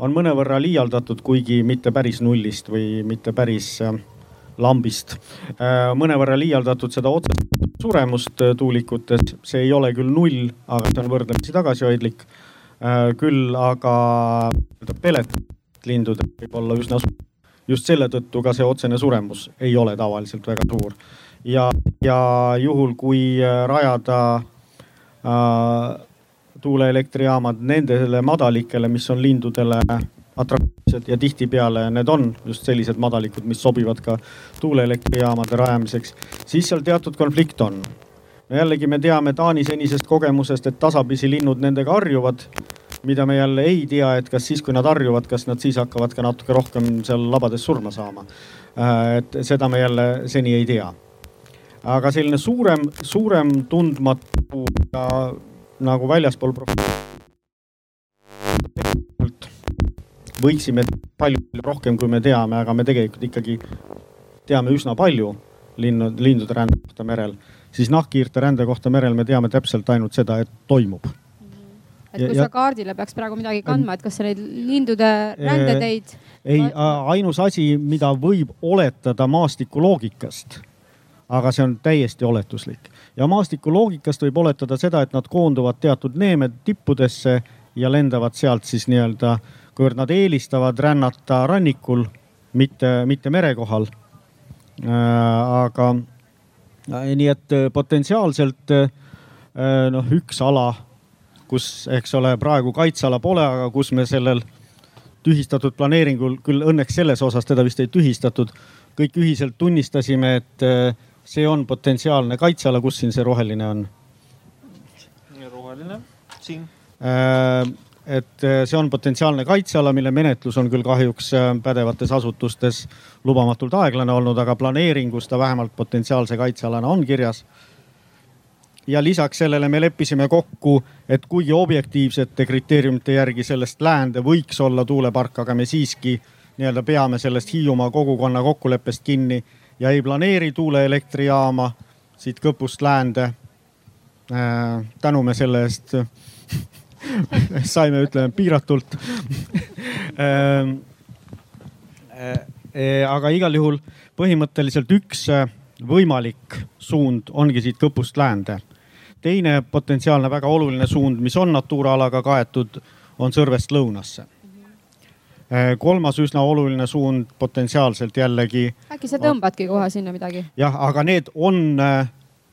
on mõnevõrra liialdatud, kuigi mitte päris nullist või mitte päris äh, lambist. Äh, mõnevõrra liialdatud seda otsest suremust äh, tuulikutes, see ei ole küll null, aga see on võrdlemisi tagasihoidlik. Äh, küll aga pelet lindudel võib olla üsna suur. just selle tõttu ka see otsene suremus ei ole tavaliselt väga suur. ja, ja juhul, kui rajada äh, tuuleelektrijaamad nendele madalikele, mis on lindudele atraktiivsed ja tihtipeale need on just sellised madalikud, mis sobivad ka tuuleelektrijaamade rajamiseks, siis seal teatud konflikt on. no jällegi me teame Taani senisest kogemusest, et tasapisi linnud nendega harjuvad. mida me jälle ei tea, et kas siis, kui nad harjuvad, kas nad siis hakkavad ka natuke rohkem seal labades surma saama. Äh, et seda me jälle seni ei tea. aga selline suurem, suurem tundmatu ja nagu väljaspool võiksime palju rohkem, kui me teame, aga me tegelikult ikkagi teame üsna palju linnud, lindude rände kohta merel, siis nahkhiirte rände kohta merel me teame täpselt ainult seda, et toimub. et kui ja, sa kaardile peaks praegu midagi kandma, et kas sa neid lindude rändeteid? ei, ainus asi, mida võib oletada maastikuloogikast, aga see on täiesti oletuslik ja maastikuloogikast võib oletada seda, et nad koonduvad teatud neeme tippudesse ja lendavad sealt siis nii-öelda, kuivõrd nad eelistavad rännata rannikul, mitte, mitte mere kohal Äh, aga äh, nii et äh, potentsiaalselt noh, üks ala, kus, eks ole, praegu kaitseala pole, aga kus me sellel tühistatud planeeringul, küll õnneks selles osas teda vist ei tühistatud, kõik ühiselt tunnistasime, et see on potentsiaalne kaitseala, kus siin see roheline on? roheline, siin et äh, see on potentsiaalne kaitseala, mille menetlus on küll kahjuks äh, pädevates asutustes lubamatult aeglane olnud, aga planeeringus ta vähemalt potentsiaalse kaitsealana on kirjas. ja lisaks sellele me leppisime kokku, et kuigi objektiivsete kriteeriumite järgi sellest läände võiks olla tuulepark, aga me siiski nii-öelda peame sellest Hiiumaa kogukonna kokkuleppest kinni ja ei planeeri tuuleelektrijaama siit Kõpust läände. Äh, tänume selle eest saime, ütleme piiratult ehm, eh, eh, aga igal juhul põhimõtteliselt üks eh, võimalik suund ongi siit Kõpust läände. teine potentsiaalne väga oluline suund, mis on Natura alaga kaetud, on Sõrvest lõunasse. kolmas üsna oluline suund potentsiaalselt jällegi. äkki sa tõmbadki kohe sinna midagi? jah, aga need on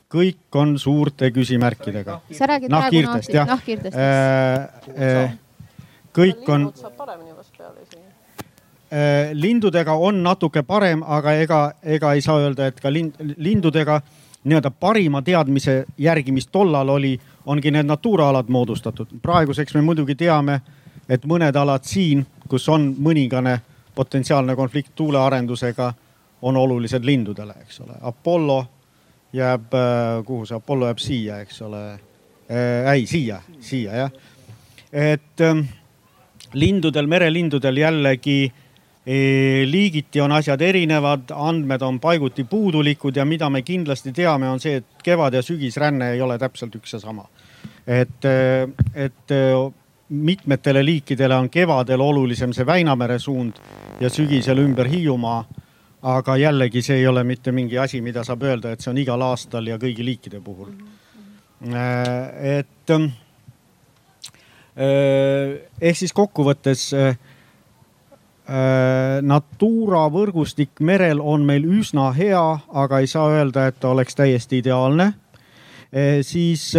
kõik on suurte küsimärkidega. sa räägid nahkhiirtest, jah? nahkhiirtest äh,. Äh, kõik on. Äh, lindudega on natuke parem, aga ega, ega ei saa öelda, et ka lind, lindudega nii-öelda parima teadmise järgi, mis tollal oli, ongi need Natura alad moodustatud. praeguseks me muidugi teame, et mõned alad siin, kus on mõningane potentsiaalne konflikt tuulearendusega, on olulised lindudele, eks ole. Apollo jääb, äh, kuhu see Apollo jääb siia, eks ole äh,. ei, siia, siia jah. et ähm, lindudel, merelindudel jällegi e, liigiti on asjad erinevad, andmed on paiguti puudulikud ja mida me kindlasti teame, on see, et kevad- ja sügisränne ei ole täpselt üks ja sama. et, äh, et mitmetele liikidele on kevadel olulisem see Väinamere suund ja sügisel ümber Hiiumaa aga jällegi, see ei ole mitte mingi asi, mida saab öelda, et see on igal aastal ja kõigi liikide puhul. Äh, et äh, ehk siis kokkuvõttes äh, Natura võrgustik merel on meil üsna hea, aga ei saa öelda, et ta oleks täiesti ideaalne. siis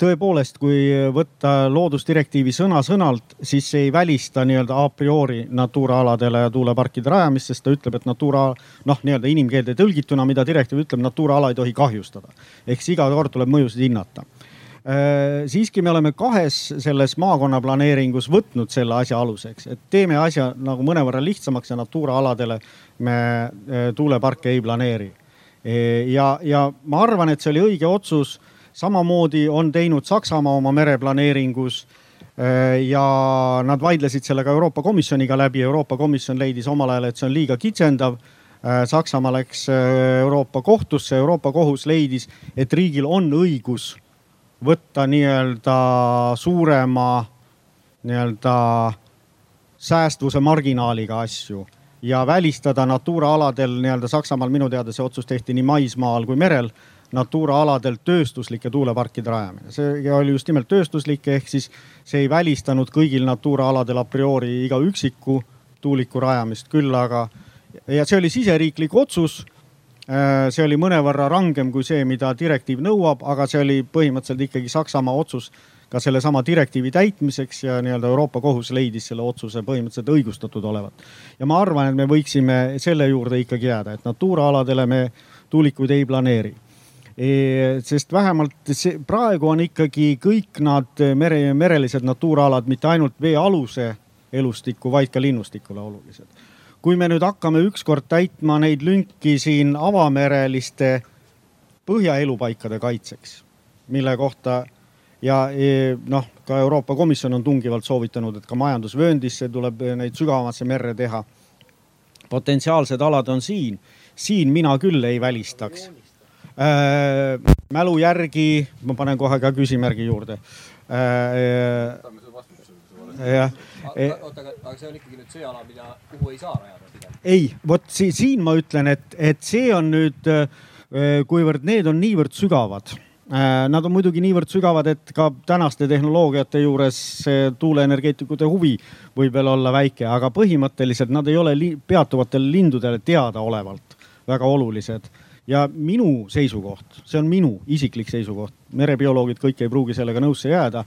tõepoolest, kui võtta loodusdirektiivi sõna-sõnalt, siis see ei välista nii-öelda a priori Natura aladele ja tuuleparkide rajamist, sest ta ütleb, et Natura noh, nii-öelda inimkeelde tõlgituna, mida direktiiv ütleb, Natura ala ei tohi kahjustada. ehk siis iga kord tuleb mõjusid hinnata äh, siiski me oleme kahes selles maakonnaplaneeringus võtnud selle asja aluseks, et teeme asja nagu mõnevõrra lihtsamaks ja Natura aladele me äh, tuuleparke ei planeeri. Äh, ja, ja ma arvan, et see oli õige otsus samamoodi on teinud Saksamaa oma mereplaneeringus äh, ja nad vaidlesid selle ka Euroopa Komisjoniga läbi. Euroopa Komisjon leidis omal ajal, et see on liiga kitsendav. Äh, Saksamaa läks äh, Euroopa kohtusse, Euroopa kohus leidis, et riigil on õigus võtta nii-öelda suurema nii-öelda säästvuse marginaaliga asju ja välistada Natura aladel nii-öelda Saksamaal minu teada see otsus tehti nii maismaal kui merel Natura aladelt tööstuslike tuuleparkide rajamine. see oli just nimelt tööstuslik, ehk siis see ei välistanud kõigil Natura aladel a priori iga üksiku tuuliku rajamist, küll aga ja see oli siseriiklik otsus. Äh, see oli mõnevõrra rangem kui see, mida direktiiv nõuab, aga see oli põhimõtteliselt ikkagi Saksamaa otsus ka sellesama direktiivi täitmiseks ja nii-öelda Euroopa Kohus leidis selle otsuse põhimõtteliselt õigustatud olevat. ja ma arvan, et me võiksime selle juurde ikkagi jääda, et Natura aladele me tuulikuid ei planeeri sest vähemalt see praegu on ikkagi kõik nad mere, merelised natuuraalad, mitte ainult veealuse elustikku, vaid ka linnustikule olulised. kui me nüüd hakkame ükskord täitma neid lünki siin avamereliste põhjaelupaikade kaitseks, mille kohta ja e, noh, ka Euroopa Komisjon on tungivalt soovitanud, et ka majandusvööndisse tuleb neid sügavamasse merre teha. potentsiaalsed alad on siin, siin mina küll ei välistaks. Mälu järgi, ma panen kohe ka küsimärgi juurde äh,. jah. oota, aga, aga see on ikkagi nüüd see ala, mida, kuhu ei saa rajada pigem? ei, vot si siin ma ütlen, et, et see on nüüd, äh, kuivõrd need on niivõrd sügavad äh, Nad on muidugi niivõrd sügavad, et ka tänaste tehnoloogiate juures tuuleenergeetikute huvi võib veel olla väike, aga põhimõtteliselt nad ei ole li peatuvatele lindudele teadaolevalt väga olulised ja minu seisukoht, see on minu isiklik seisukoht, merebioloogid kõik ei pruugi sellega nõusse jääda.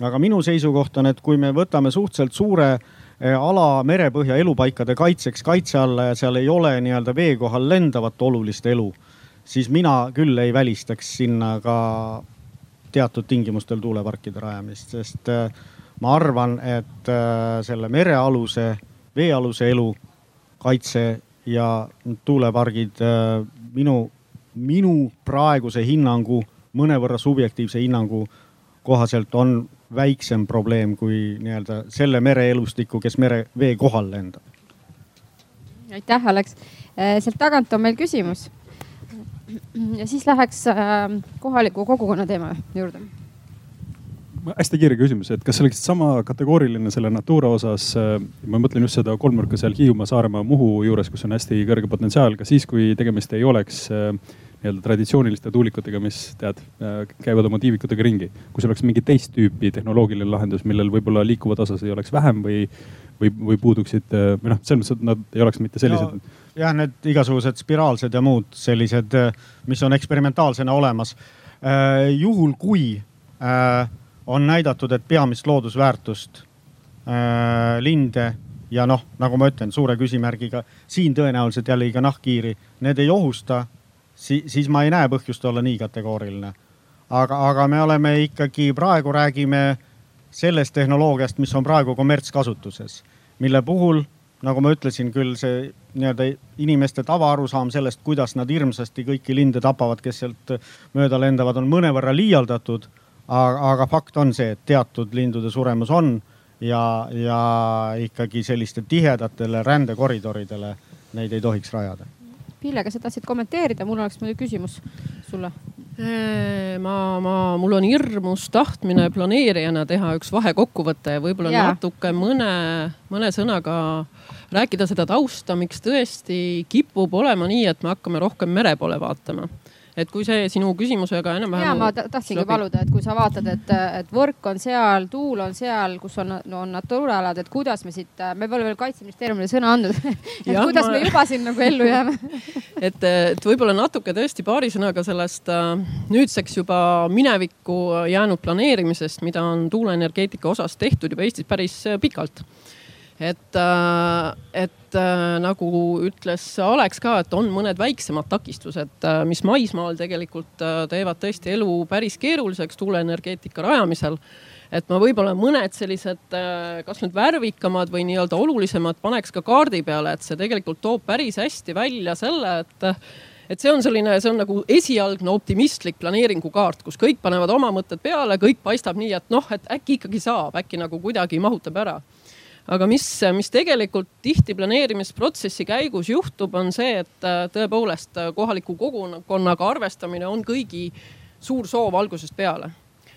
aga minu seisukoht on, et kui me võtame suhteliselt suure eh, ala merepõhja elupaikade kaitseks kaitse alla ja seal ei ole nii-öelda vee kohal lendavat olulist elu, siis mina küll ei välistaks sinna ka teatud tingimustel tuuleparkide rajamist, sest eh, ma arvan, et eh, selle merealuse, veealuse elu kaitse ja tuulepargid minu, minu praeguse hinnangu, mõnevõrra subjektiivse hinnangu kohaselt on väiksem probleem kui nii-öelda selle mereelustiku, kes mere, vee kohal lendab. aitäh, Alex. Äh, sealt tagant on meil küsimus. ja siis läheks äh, kohaliku kogukonna teema juurde hästi kiire küsimus, et kas sa oleksid sama kategooriline selle Natura osas, äh, ma mõtlen just seda kolmnurka seal Hiiumaa, Saaremaa, Muhu juures, kus on hästi kõrge potentsiaal, ka siis, kui tegemist ei oleks äh, nii-öelda traditsiooniliste tuulikutega, mis tead, äh, käivad oma tiivikutega ringi. kui sul oleks mingi teist tüüpi tehnoloogiline lahendus, millel võib-olla liikuvat osas ei oleks vähem või, või, või puuduksid või noh, selles mõttes, et nad ei oleks mitte sellised no,. jah, need igasugused spiraalsed ja muud sellised, mis on eksperimentaalsena olemas. juhul kui äh, on näidatud, et peamist loodusväärtust äh, linde ja noh, nagu ma ütlen, suure küsimärgiga siin tõenäoliselt jällegi ka nahkhiiri, need ei ohusta si, siis ma ei näe põhjust olla nii kategooriline. aga, aga me oleme ikkagi praegu räägime sellest tehnoloogiast, mis on praegu kommertskasutuses, mille puhul, nagu ma ütlesin, küll see nii-öelda inimeste tavaarusaam sellest, kuidas nad hirmsasti kõiki linde tapavad, kes sealt mööda lendavad, on mõnevõrra liialdatud aga, aga fakt on see, et teatud lindude suremus on ja, ja ikkagi selliste tihedatele rändekoridoridele neid ei tohiks rajada. Pille, kas sa tahtsid kommenteerida, mul oleks muidu küsimus sulle ma, ma, mul on hirmus tahtmine planeerijana teha üks vahekokkuvõte ja võib-olla yeah. natuke mõne, mõne sõnaga rääkida seda tausta, miks tõesti kipub olema nii, et me hakkame rohkem mere poole vaatama et kui see sinu küsimusega enam-vähem. ja ma tahtsingi läbi... paluda, et kui sa vaatad, et, et võrk on seal, tuul on seal, kus on, on naturaalad, et kuidas me siit, me pole veel kaitseministeeriumile sõna andnud. Et ja, kuidas ma... me juba siin nagu ellu jääme? Et, et võib-olla natuke tõesti paari sõnaga sellest äh, nüüdseks juba minevikku jäänud planeerimisest, mida on tuuleenergeetika osas tehtud juba Eestis päris äh, pikalt et, äh, et äh, nagu ütles Alex ka, et on mõned väiksemad takistused, äh, mis maismaal tegelikult teevad tõesti elu päris keeruliseks tuuleenergeetika rajamisel. Et ma võib-olla mõned sellised, kas nüüd värvikamad või nii-öelda olulisemad paneks ka kaardi peale, et see tegelikult toob päris hästi välja selle, et et see on selline, see on nagu esialgne optimistlik planeeringukaart, kus kõik panevad oma mõtted peale, kõik paistab nii, et noh, et äkki ikkagi saab, äkki nagu kuidagi mahutab ära aga mis, mis tegelikult tihti planeerimisprotsessi käigus juhtub, on see, et äh, tõepoolest äh, kohaliku kogukonnaga arvestamine on kõigi suur soov algusest peale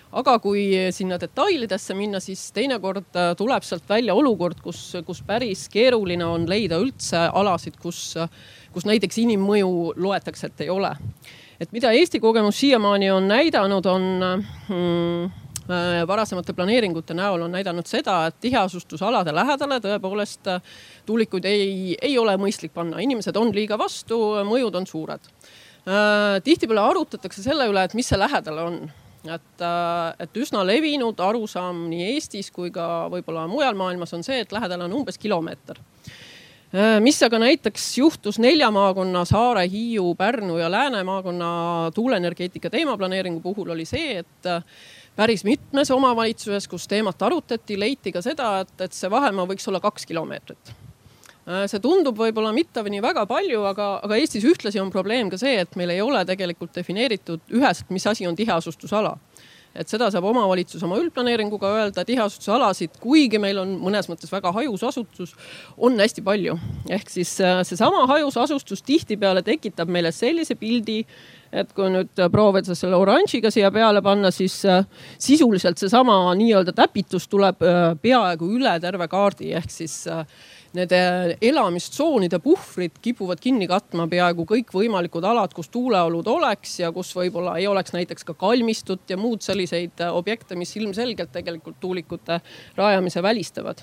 aga kui sinna detailidesse minna, siis teinekord äh, tuleb sealt välja olukord, kus, kus päris keeruline on leida üldse alasid, kus, kus näiteks inimmõju loetakse, et ei ole. et mida Eesti kogemus siiamaani on näidanud, on Äh, varasemate planeeringute näol on näidanud seda, et tiheasustusalade lähedale tõepoolest äh, tuulikuid ei, ei ole mõistlik panna, inimesed on liiga vastu, mõjud on suured. Äh, tihtipeale arutatakse selle üle, et mis see lähedal on. Et, et üsna levinud arusaam nii Eestis kui ka võib-olla mujal maailmas on see, et lähedal on umbes kilomeeter. Äh, mis aga näiteks juhtus nelja maakonna, Saare, Hiiu, Pärnu ja Lääne maakonna tuuleenergeetika teemaplaneeringu puhul oli see, et äh, päris mitmes omavalitsuses, kus teemat arutati, leiti ka seda, et, et see vahemaa võiks olla kaks kilomeetrit. Äh, see tundub võib-olla mitte nii väga palju, aga, aga Eestis ühtlasi on probleem ka see, et meil ei ole tegelikult defineeritud üheselt, mis asi on tiheasustusala et seda saab omavalitsus oma üldplaneeringuga öelda, tiheasustusalasid, kuigi meil on mõnes mõttes väga hajus asutus, on hästi palju. ehk siis äh, seesama hajus asustus tihtipeale tekitab meile sellise pildi, et kui nüüd proovida selle oranžiga siia peale panna, siis äh, sisuliselt seesama nii-öelda täpitus tuleb äh, peaaegu üle terve kaardi ehk siis need elamistsoonide puhvrid kipuvad kinni katma peaaegu kõikvõimalikud alad, kus tuuleolud oleks ja kus võib-olla ei oleks näiteks ka kalmistut ja muud selliseid objekte, mis ilmselgelt tegelikult tuulikute rajamise välistavad.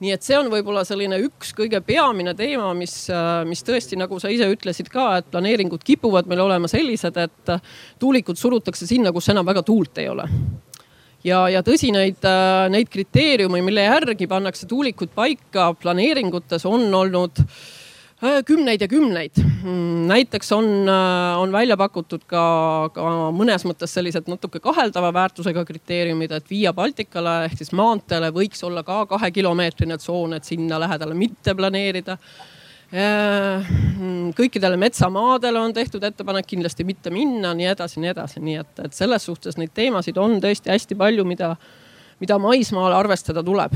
Nii et see on võib-olla selline üks kõige peamine teema, mis, mis tõesti, nagu sa ise ütlesid ka, et planeeringud kipuvad meil olema sellised, et tuulikud surutakse sinna, kus enam väga tuult ei ole ja, ja tõsi, neid, äh, neid kriteeriume, mille järgi pannakse tuulikud paika planeeringutes, on olnud äh, kümneid ja kümneid. Mm, näiteks on, äh, on välja pakutud ka, ka mõnes mõttes sellised natuke kaheldava väärtusega kriteeriumid, et Via Balticale ehk siis maanteele võiks olla ka kahekilomeetrine tsoon, et sinna lähedale mitte planeerida kõikidele metsamaadele on tehtud ettepanek kindlasti mitte minna, nii edasi, nii edasi, nii et, et selles suhtes neid teemasid on tõesti hästi palju, mida, mida maismaal arvestada tuleb.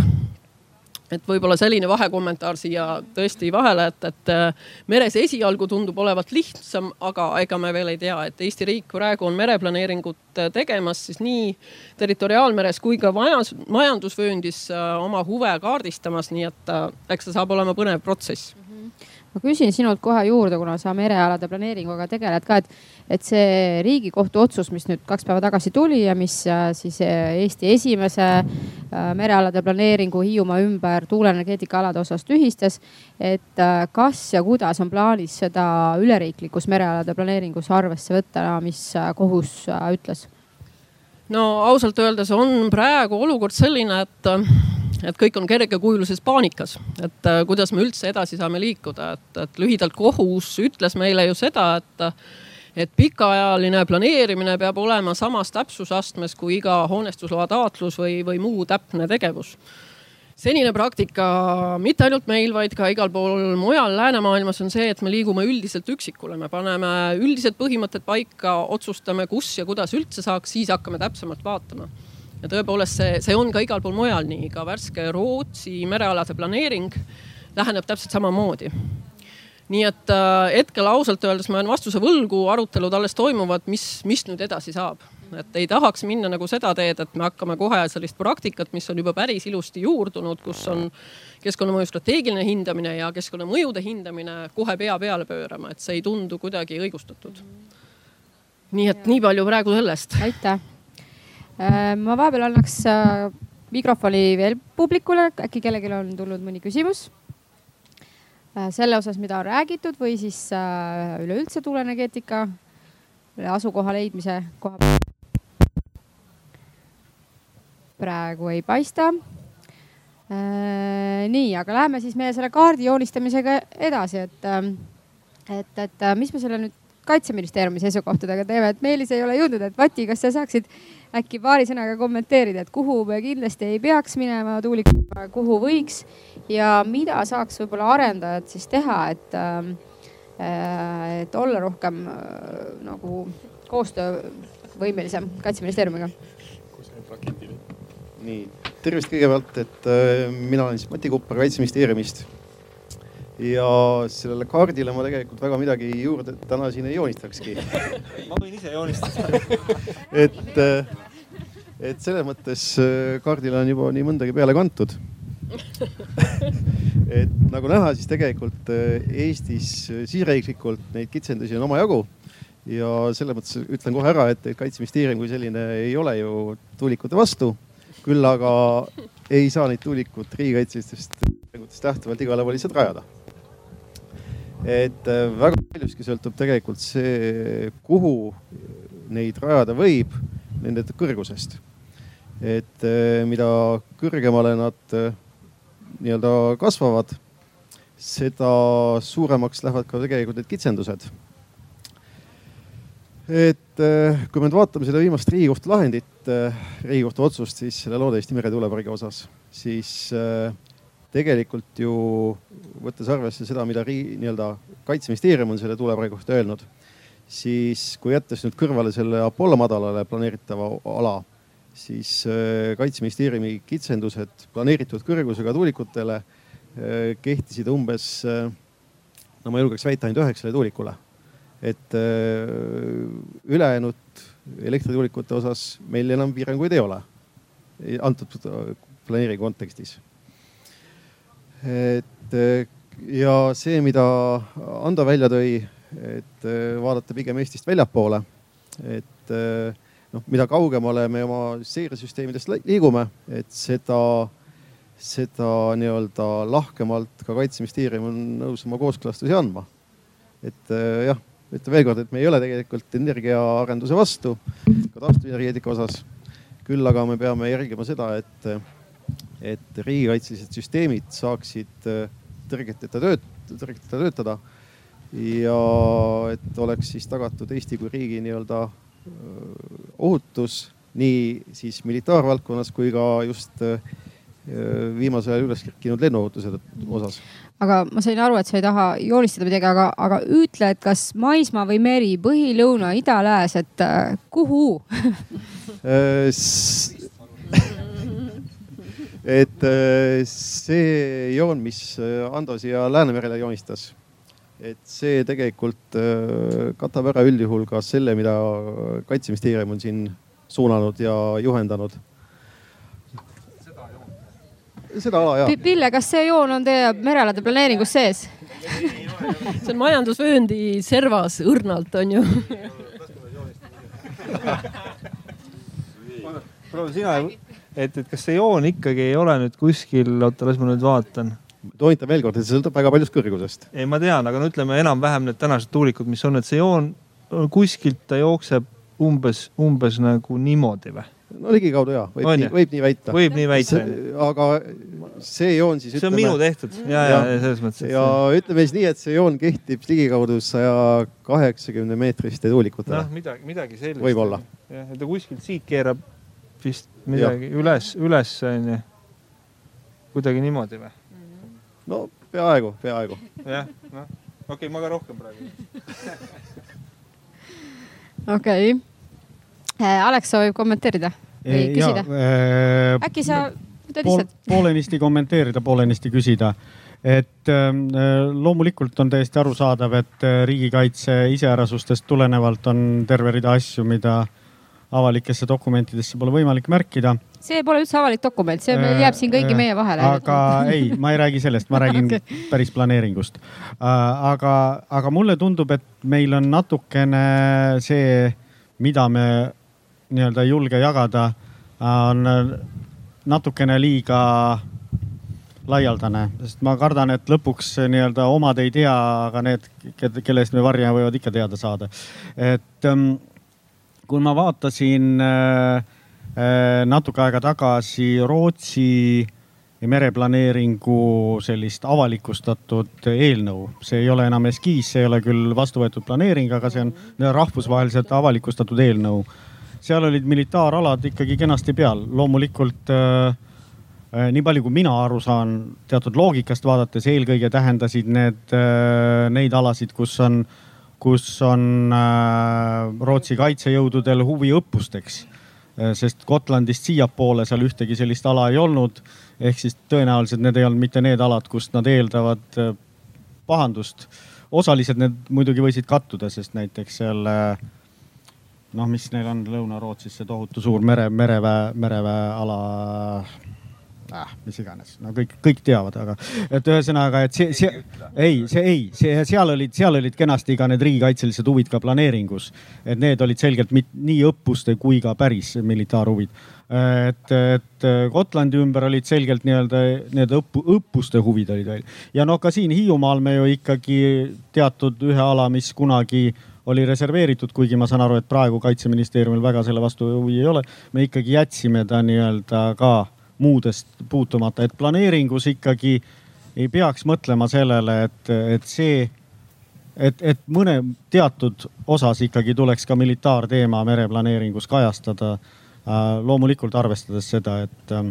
Et võib-olla selline vahekommentaar siia tõesti vahele, et, et äh, meres esialgu tundub olevat lihtsam, aga ega me veel ei tea, et Eesti riik praegu on mereplaneeringut äh, tegemas siis nii territoriaalmeres kui ka majas, majandusvööndis oma huve kaardistamas, nii et eks see saab olema põnev protsess ma küsin sinult kohe juurde, kuna sa merealade planeeringuga tegeled ka, et, et see Riigikohtu otsus, mis nüüd kaks päeva tagasi tuli ja mis äh, siis äh, Eesti esimese äh, merealade planeeringu Hiiumaa ümber tuuleenergeetika alade osas tühistas. et kas ja kuidas on plaanis seda üleriiklikus merealade planeeringus arvesse võtta, mis kohus ütles? no ausalt öeldes on praegu olukord selline, et et kõik on kergekujulises paanikas, et äh, kuidas me üldse edasi saame liikuda, et, et lühidalt kohus ütles meile ju seda, et et pikaajaline planeerimine peab olema samas täpsusastmes kui iga hoonestusloa taotlus või, või muu täpne tegevus. Senine praktika mitte ainult meil, vaid ka igal pool mujal läänemaailmas on see, et me liigume üldiselt üksikule, me paneme üldised põhimõtted paika, otsustame, kus ja kuidas üldse saaks, siis hakkame täpsemalt vaatama ja tõepoolest see, see on ka igal pool mujal nii, ka värske Rootsi merealade planeering läheneb täpselt samamoodi. nii et äh, hetkel ausalt öeldes ma jään vastuse võlgu, arutelud alles toimuvad, mis, mis nüüd edasi saab et ei tahaks minna nagu seda teed, et me hakkame kohe sellist praktikat, mis on juba päris ilusti juurdunud, kus on keskkonnamõju strateegiline hindamine ja keskkonnamõjude hindamine kohe pea peale pöörama, et see ei tundu kuidagi õigustatud. nii et nii palju praegu sellest. aitäh Äh, ma vahepeal annaks äh, mikrofoni veel publikule, äkki kellelgi on tulnud mõni küsimus äh, selle osas, mida on räägitud või siis üleüldse tuuleenergeetika asukoha leidmise koha pealt. praegu ei paista. nii, aga läheme siis meie selle kaardi joonistamisega edasi, et, et, et mis me selle nüüd kaitseministeeriumi seisukohtadega teeme, et Meelis ei ole jõudnud, et Vati, kas sa saaksid äkki paari sõnaga kommenteerida, et kuhu me kindlasti ei peaks minema tuulikutega, kuhu võiks ja mida saaks võib-olla arendajad siis teha, et, äh, et olla rohkem äh, nagu koostöövõimelisem kaitseministeeriumiga? nii, tervist kõigepealt, et äh, mina olen siis Mati Kuppar Kaitseministeeriumist ja sellele kaardile ma tegelikult väga midagi juurde täna siin ei joonistakski. ma võin ise joonistada et, et selles mõttes äh, kaardile on juba nii mõndagi peale kantud et nagu näha, siis tegelikult äh, Eestis siseriiklikult neid kitsendusi on omajagu ja selles mõttes ütlen kohe ära, et kaitseministeerium kui selline ei ole ju tuulikute vastu. küll aga ei saa neid tuulikut riigikaitselistest lähtuvalt igale poole lihtsalt rajada et äh, väga paljuski sõltub tegelikult see, kuhu neid rajada võib, nende kõrgusest. et äh, mida kõrgemale nad äh, nii-öelda kasvavad, seda suuremaks lähevad ka tegelikult need kitsendused. et äh, kui me nüüd vaatame seda viimast Riigikohtu lahendit, Riigikohtu otsust siis selle Loode-Eesti meretuulepargi osas, siis tegelikult ju võttes arvesse seda, mida nii-öelda kaitseministeerium on selle tuulepargi kohta öelnud, siis kui jättes nüüd kõrvale selle Apollo madalale planeeritava ala, siis äh, kaitseministeeriumi kitsendused planeeritud kõrgusega tuulikutele äh, kehtisid umbes, äh, no ma julgeks väita ainult üheksale tuulikule. et ülejäänud elektrituulikute osas meil enam piiranguid ei ole antud planeeringu kontekstis et ja see, mida Ando välja tõi, et vaadata pigem Eestist väljapoole, et noh, mida kaugemale me oma seiresüsteemidest liigume, et seda, seda nii-öelda lahkemalt ka kaitseministeerium on nõus oma kooskõlastusi andma. et jah, ütlen veel kord, et me ei ole tegelikult energiaarenduse vastu ka taastuvenergeetika osas. küll aga me peame jälgima seda, et et riigikaitselised süsteemid saaksid äh, tõrgeteta tööt-, tõrgeteta töötada. ja et oleks siis tagatud Eesti kui riigi nii-öelda äh, ohutus nii siis militaarvaldkonnas kui ka just äh, viimasel ajal üles kerkinud lennuohutuse osas. aga ma sain aru, et sa ei taha joonistada midagi, aga, aga ütle, et kas maismaa või meri, põhi, lõuna, ida, lääs, et kuhu et äh, see joon, mis äh, Ando siia Läänemerele joonistas, et see tegelikult äh, katab ära üldjuhul ka selle, mida kaitseministeerium on siin suunanud ja juhendanud. seda ala jah. Pille, kas see joon on teie merealade planeeringus sees? see on majandusvööndi servas õrnalt on ju proua, sina et, et kas see joon ikkagi ei ole nüüd kuskil, oota, las ma nüüd vaatan. toonitan veel kord, et see sõltub väga paljust kõrgusest. ei, ma tean, aga no ütleme enam-vähem need tänased tuulikud, mis on, et see joon kuskilt ta jookseb umbes, umbes nagu niimoodi või? no ligikaudu ja, võib, nii, võib nii väita. võib nii väita. aga see joon siis. see on minu tehtud ja, ja, ja selles mõttes. ja see... ütleme siis nii, et see joon kehtib ligikaudu saja kaheksakümne meetriste tuulikutele. noh, midagi, midagi sellist. võib-olla. jah, et ta kuskilt siit keerab vist midagi ja. üles, üles onju. kuidagi niimoodi või? no peaaegu, peaaegu. jah, noh, okei okay,, ma ka rohkem praegu. okei okay.. Äh, Alex soovib kommenteerida või küsida? Äh, äkki sa ütled pool, lihtsalt? poolenisti kommenteerida, poolenisti küsida et äh, loomulikult on täiesti arusaadav, et äh, riigikaitse iseärasustest tulenevalt on terve rida asju, mida äh, avalikesse dokumentidesse pole võimalik märkida. see pole üldse avalik dokument, see meil jääb siin kõigi äh, meie vahele. aga ei, ma ei räägi sellest, ma räägin okay. päris planeeringust. Äh, aga, aga mulle tundub, et meil on natukene see, mida me nii-öelda ei julge jagada, on natukene liiga laialdane, sest ma kardan, et lõpuks nii-öelda omad ei tea, aga need, kelle eest me varjame, võivad ikka teada saada. et ähm, kui ma vaatasin äh, äh, natuke aega tagasi Rootsi mereplaneeringu sellist avalikustatud eelnõu, see ei ole enam eskiis, see ei ole küll vastu võetud planeering, aga see on rahvusvaheliselt avalikustatud eelnõu. seal olid militaaralad ikkagi kenasti peal, loomulikult äh, nii palju, kui mina aru saan, teatud loogikast vaadates eelkõige tähendasid need neid alasid, kus on äh, kus on äh, Rootsi kaitsejõududel huvi õppusteks. Äh, sest Gotlandist siiapoole seal ühtegi sellist ala ei olnud. ehk siis tõenäoliselt need ei olnud mitte need alad, kust nad eeldavad äh, pahandust. osaliselt need muidugi võisid kattuda, sest näiteks seal noh, mis neil on Lõuna-Rootsis see tohutu suur mere, mereväe, mereväeala äh, mis iganes, no kõik, kõik teavad, aga et ühesõnaga, et see, see, ei, see ei, see, seal olid, seal olid kenasti ka need riigikaitselised huvid ka planeeringus. et need olid selgelt mit, nii õppuste kui ka päris militaarhuvid. et, et Gotlandi ümber olid selgelt nii-öelda need õppu, õppuste huvid olid veel. ja noh, ka siin Hiiumaal me ju ikkagi teatud ühe ala, mis kunagi oli reserveeritud, kuigi ma saan aru, et praegu kaitseministeeriumil väga selle vastu huvi ei ole. me ikkagi jätsime ta nii-öelda ka muudest puutumata, et planeeringus ikkagi ei peaks mõtlema sellele, et, et see, et, et mõne teatud osas ikkagi tuleks ka militaarteema mereplaneeringus kajastada. Äh, loomulikult arvestades seda, et, ähm,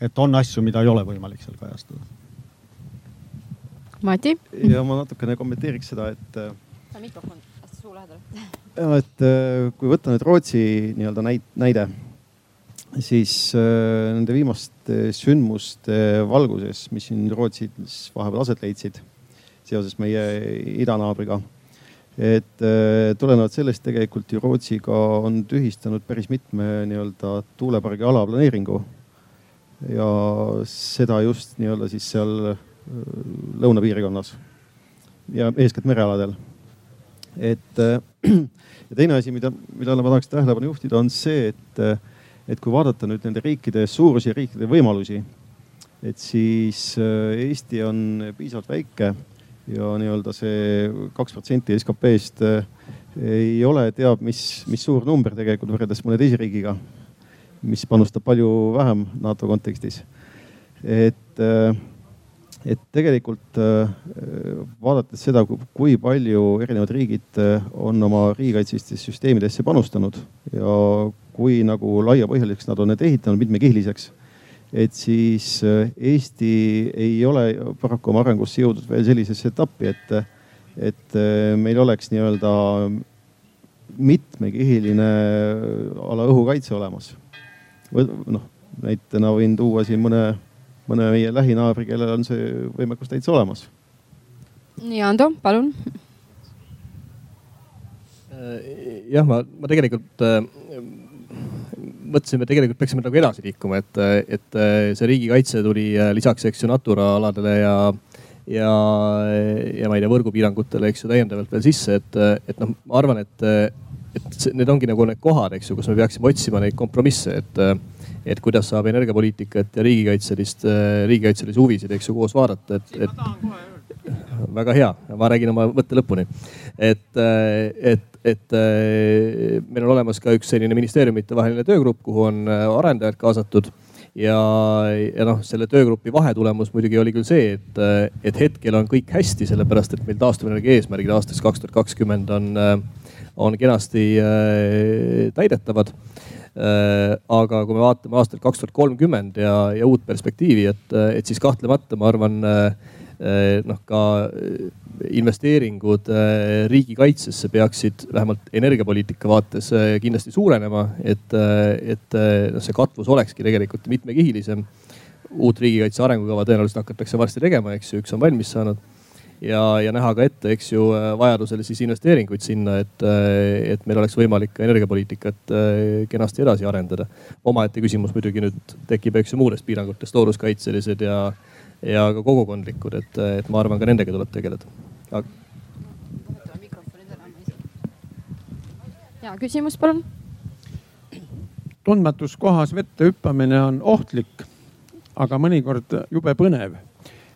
et on asju, mida ei ole võimalik seal kajastada. Mati? ja ma natukene kommenteeriks seda, et. sa mikrofon suu lähedal. et äh, kui võtta nüüd Rootsi nii-öelda näide siis äh, nende viimaste sündmuste valguses, mis siin Rootsis vahepeal aset leidsid seoses meie idanaabriga. et äh, tulenevalt sellest tegelikult ju Rootsi ka on tühistanud päris mitme nii-öelda tuulepargi alaplaneeringu. ja seda just nii-öelda siis seal äh, lõunapiirkonnas ja eeskätt merealadel. et ja teine asi, mida, millele ma tahaks tähelepanu juhtida, on see, et et kui vaadata nüüd nende riikide suurusi ja riikide võimalusi, et siis äh, Eesti on piisavalt väike ja nii-öelda see kaks protsenti SKP-st äh, ei ole teab mis, mis suur number tegelikult võrreldes mõne teise riigiga, mis panustab palju vähem NATO kontekstis. et, äh, et tegelikult vaadates seda, kui palju erinevad riigid on oma riigikaitselistesse süsteemidesse panustanud ja kui nagu laiapõhjaliseks nad on need ehitanud, mitmekihiliseks. et siis äh, Eesti ei ole paraku oma arengusse jõudnud veel sellisesse etappi, et, et äh, meil oleks nii-öelda mitmekihiline äh, ala õhukaitse olemas. noh, näitena võin tuua siin mõne, mõne meie lähinaabri, kellel on see võimekus täitsa olemas. nii, Ando, palun jah, ma, ma tegelikult mõtlesime, tegelikult peaksime nagu edasi liikuma, et, et see riigikaitse tuli äh, lisaks, eks ju, Natura aladele ja, ja, ja ma ei tea, võrgupiirangutele, eks ju, täiendavalt veel sisse, et, et noh, ma arvan, et, et see, need ongi nagu need kohad, eks ju, kus me peaksime otsima neid kompromisse, et, et kuidas saab energiapoliitikat ja riigikaitselist, riigikaitselisi huvisid, eks ju, koos vaadata, et, et väga hea, ma räägin oma mõtte lõpuni. et, et, et meil on olemas ka üks selline ministeeriumite vaheline töögrupp, kuhu on arendajad kaasatud ja, ja noh, selle töögrupi vahetulemus muidugi oli küll see, et, et hetkel on kõik hästi, sellepärast et meil taastuvenergia eesmärgid aastaks kaks tuhat kakskümmend on, on kenasti täidetavad aga kui me vaatame aastat kaks tuhat kolmkümmend ja, ja uut perspektiivi, et, et siis kahtlemata ma arvan Eh, noh, ka investeeringud riigikaitsesse peaksid vähemalt energiapoliitika vaates kindlasti suurenema, et, et noh, see katvus olekski tegelikult mitmekihilisem. uut riigikaitse arengukava tõenäoliselt hakatakse varsti tegema, eks ju, üks on valmis saanud ja, ja näha ka ette, eks ju, vajadusel siis investeeringuid sinna, et, et meil oleks võimalik ka energiapoliitikat kenasti edasi arendada. omaette küsimus muidugi nüüd tekib, eks ju, muudest piirangutest, looduskaitselised ja ja ka kogukondlikud, et, et ma arvan, ka nendega tuleb tegeleda Aga.... ja küsimus, palun. tundmatus kohas vette hüppamine on ohtlik, aga mõnikord jube põnev.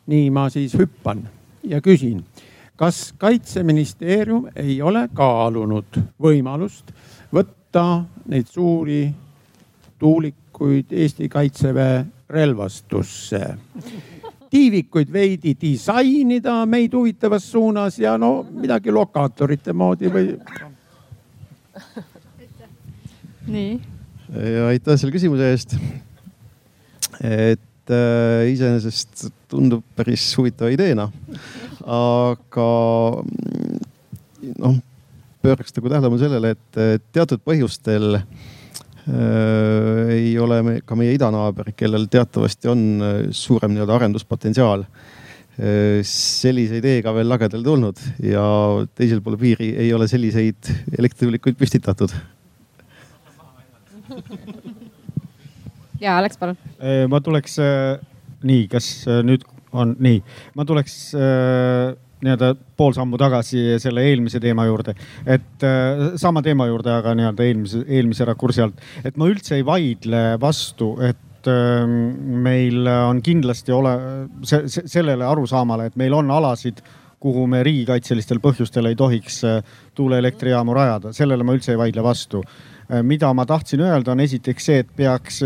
nii ma siis hüppan ja küsin, kas kaitseministeerium ei ole kaalunud võimalust võtta neid suuri tuulikuid Eesti kaitseväe relvastusse tiivikuid veidi disainida meid huvitavas suunas ja no midagi lokaatorite moodi või. nii. aitäh selle küsimuse eest. et äh, iseenesest tundub päris huvitava ideena, aga noh, pööraks nagu tähelepanu sellele, et teatud põhjustel äh, Äh, ei ole me, ka meie idanaaber, kellel teatavasti on äh, suurem nii-öelda arenduspotentsiaal, äh, sellise ideega veel lagedale tulnud ja teisel pool piiri ei ole selliseid elektrituulikuid püstitatud. ja Alex, palun. ma tuleks, nii, kas nüüd on nii, ma tuleks nii-öelda pool sammu tagasi selle eelmise teema juurde. et äh, sama teema juurde, aga nii-öelda eelmise, eelmise rakursi alt. et ma üldse ei vaidle vastu, et äh, meil on kindlasti ole se, se, sellele arusaamale, et meil on alasid, kuhu me riigikaitselistel põhjustel ei tohiks äh, tuuleelektrijaamu rajada, sellele ma üldse ei vaidle vastu. Äh, mida ma tahtsin öelda, on esiteks see, et peaks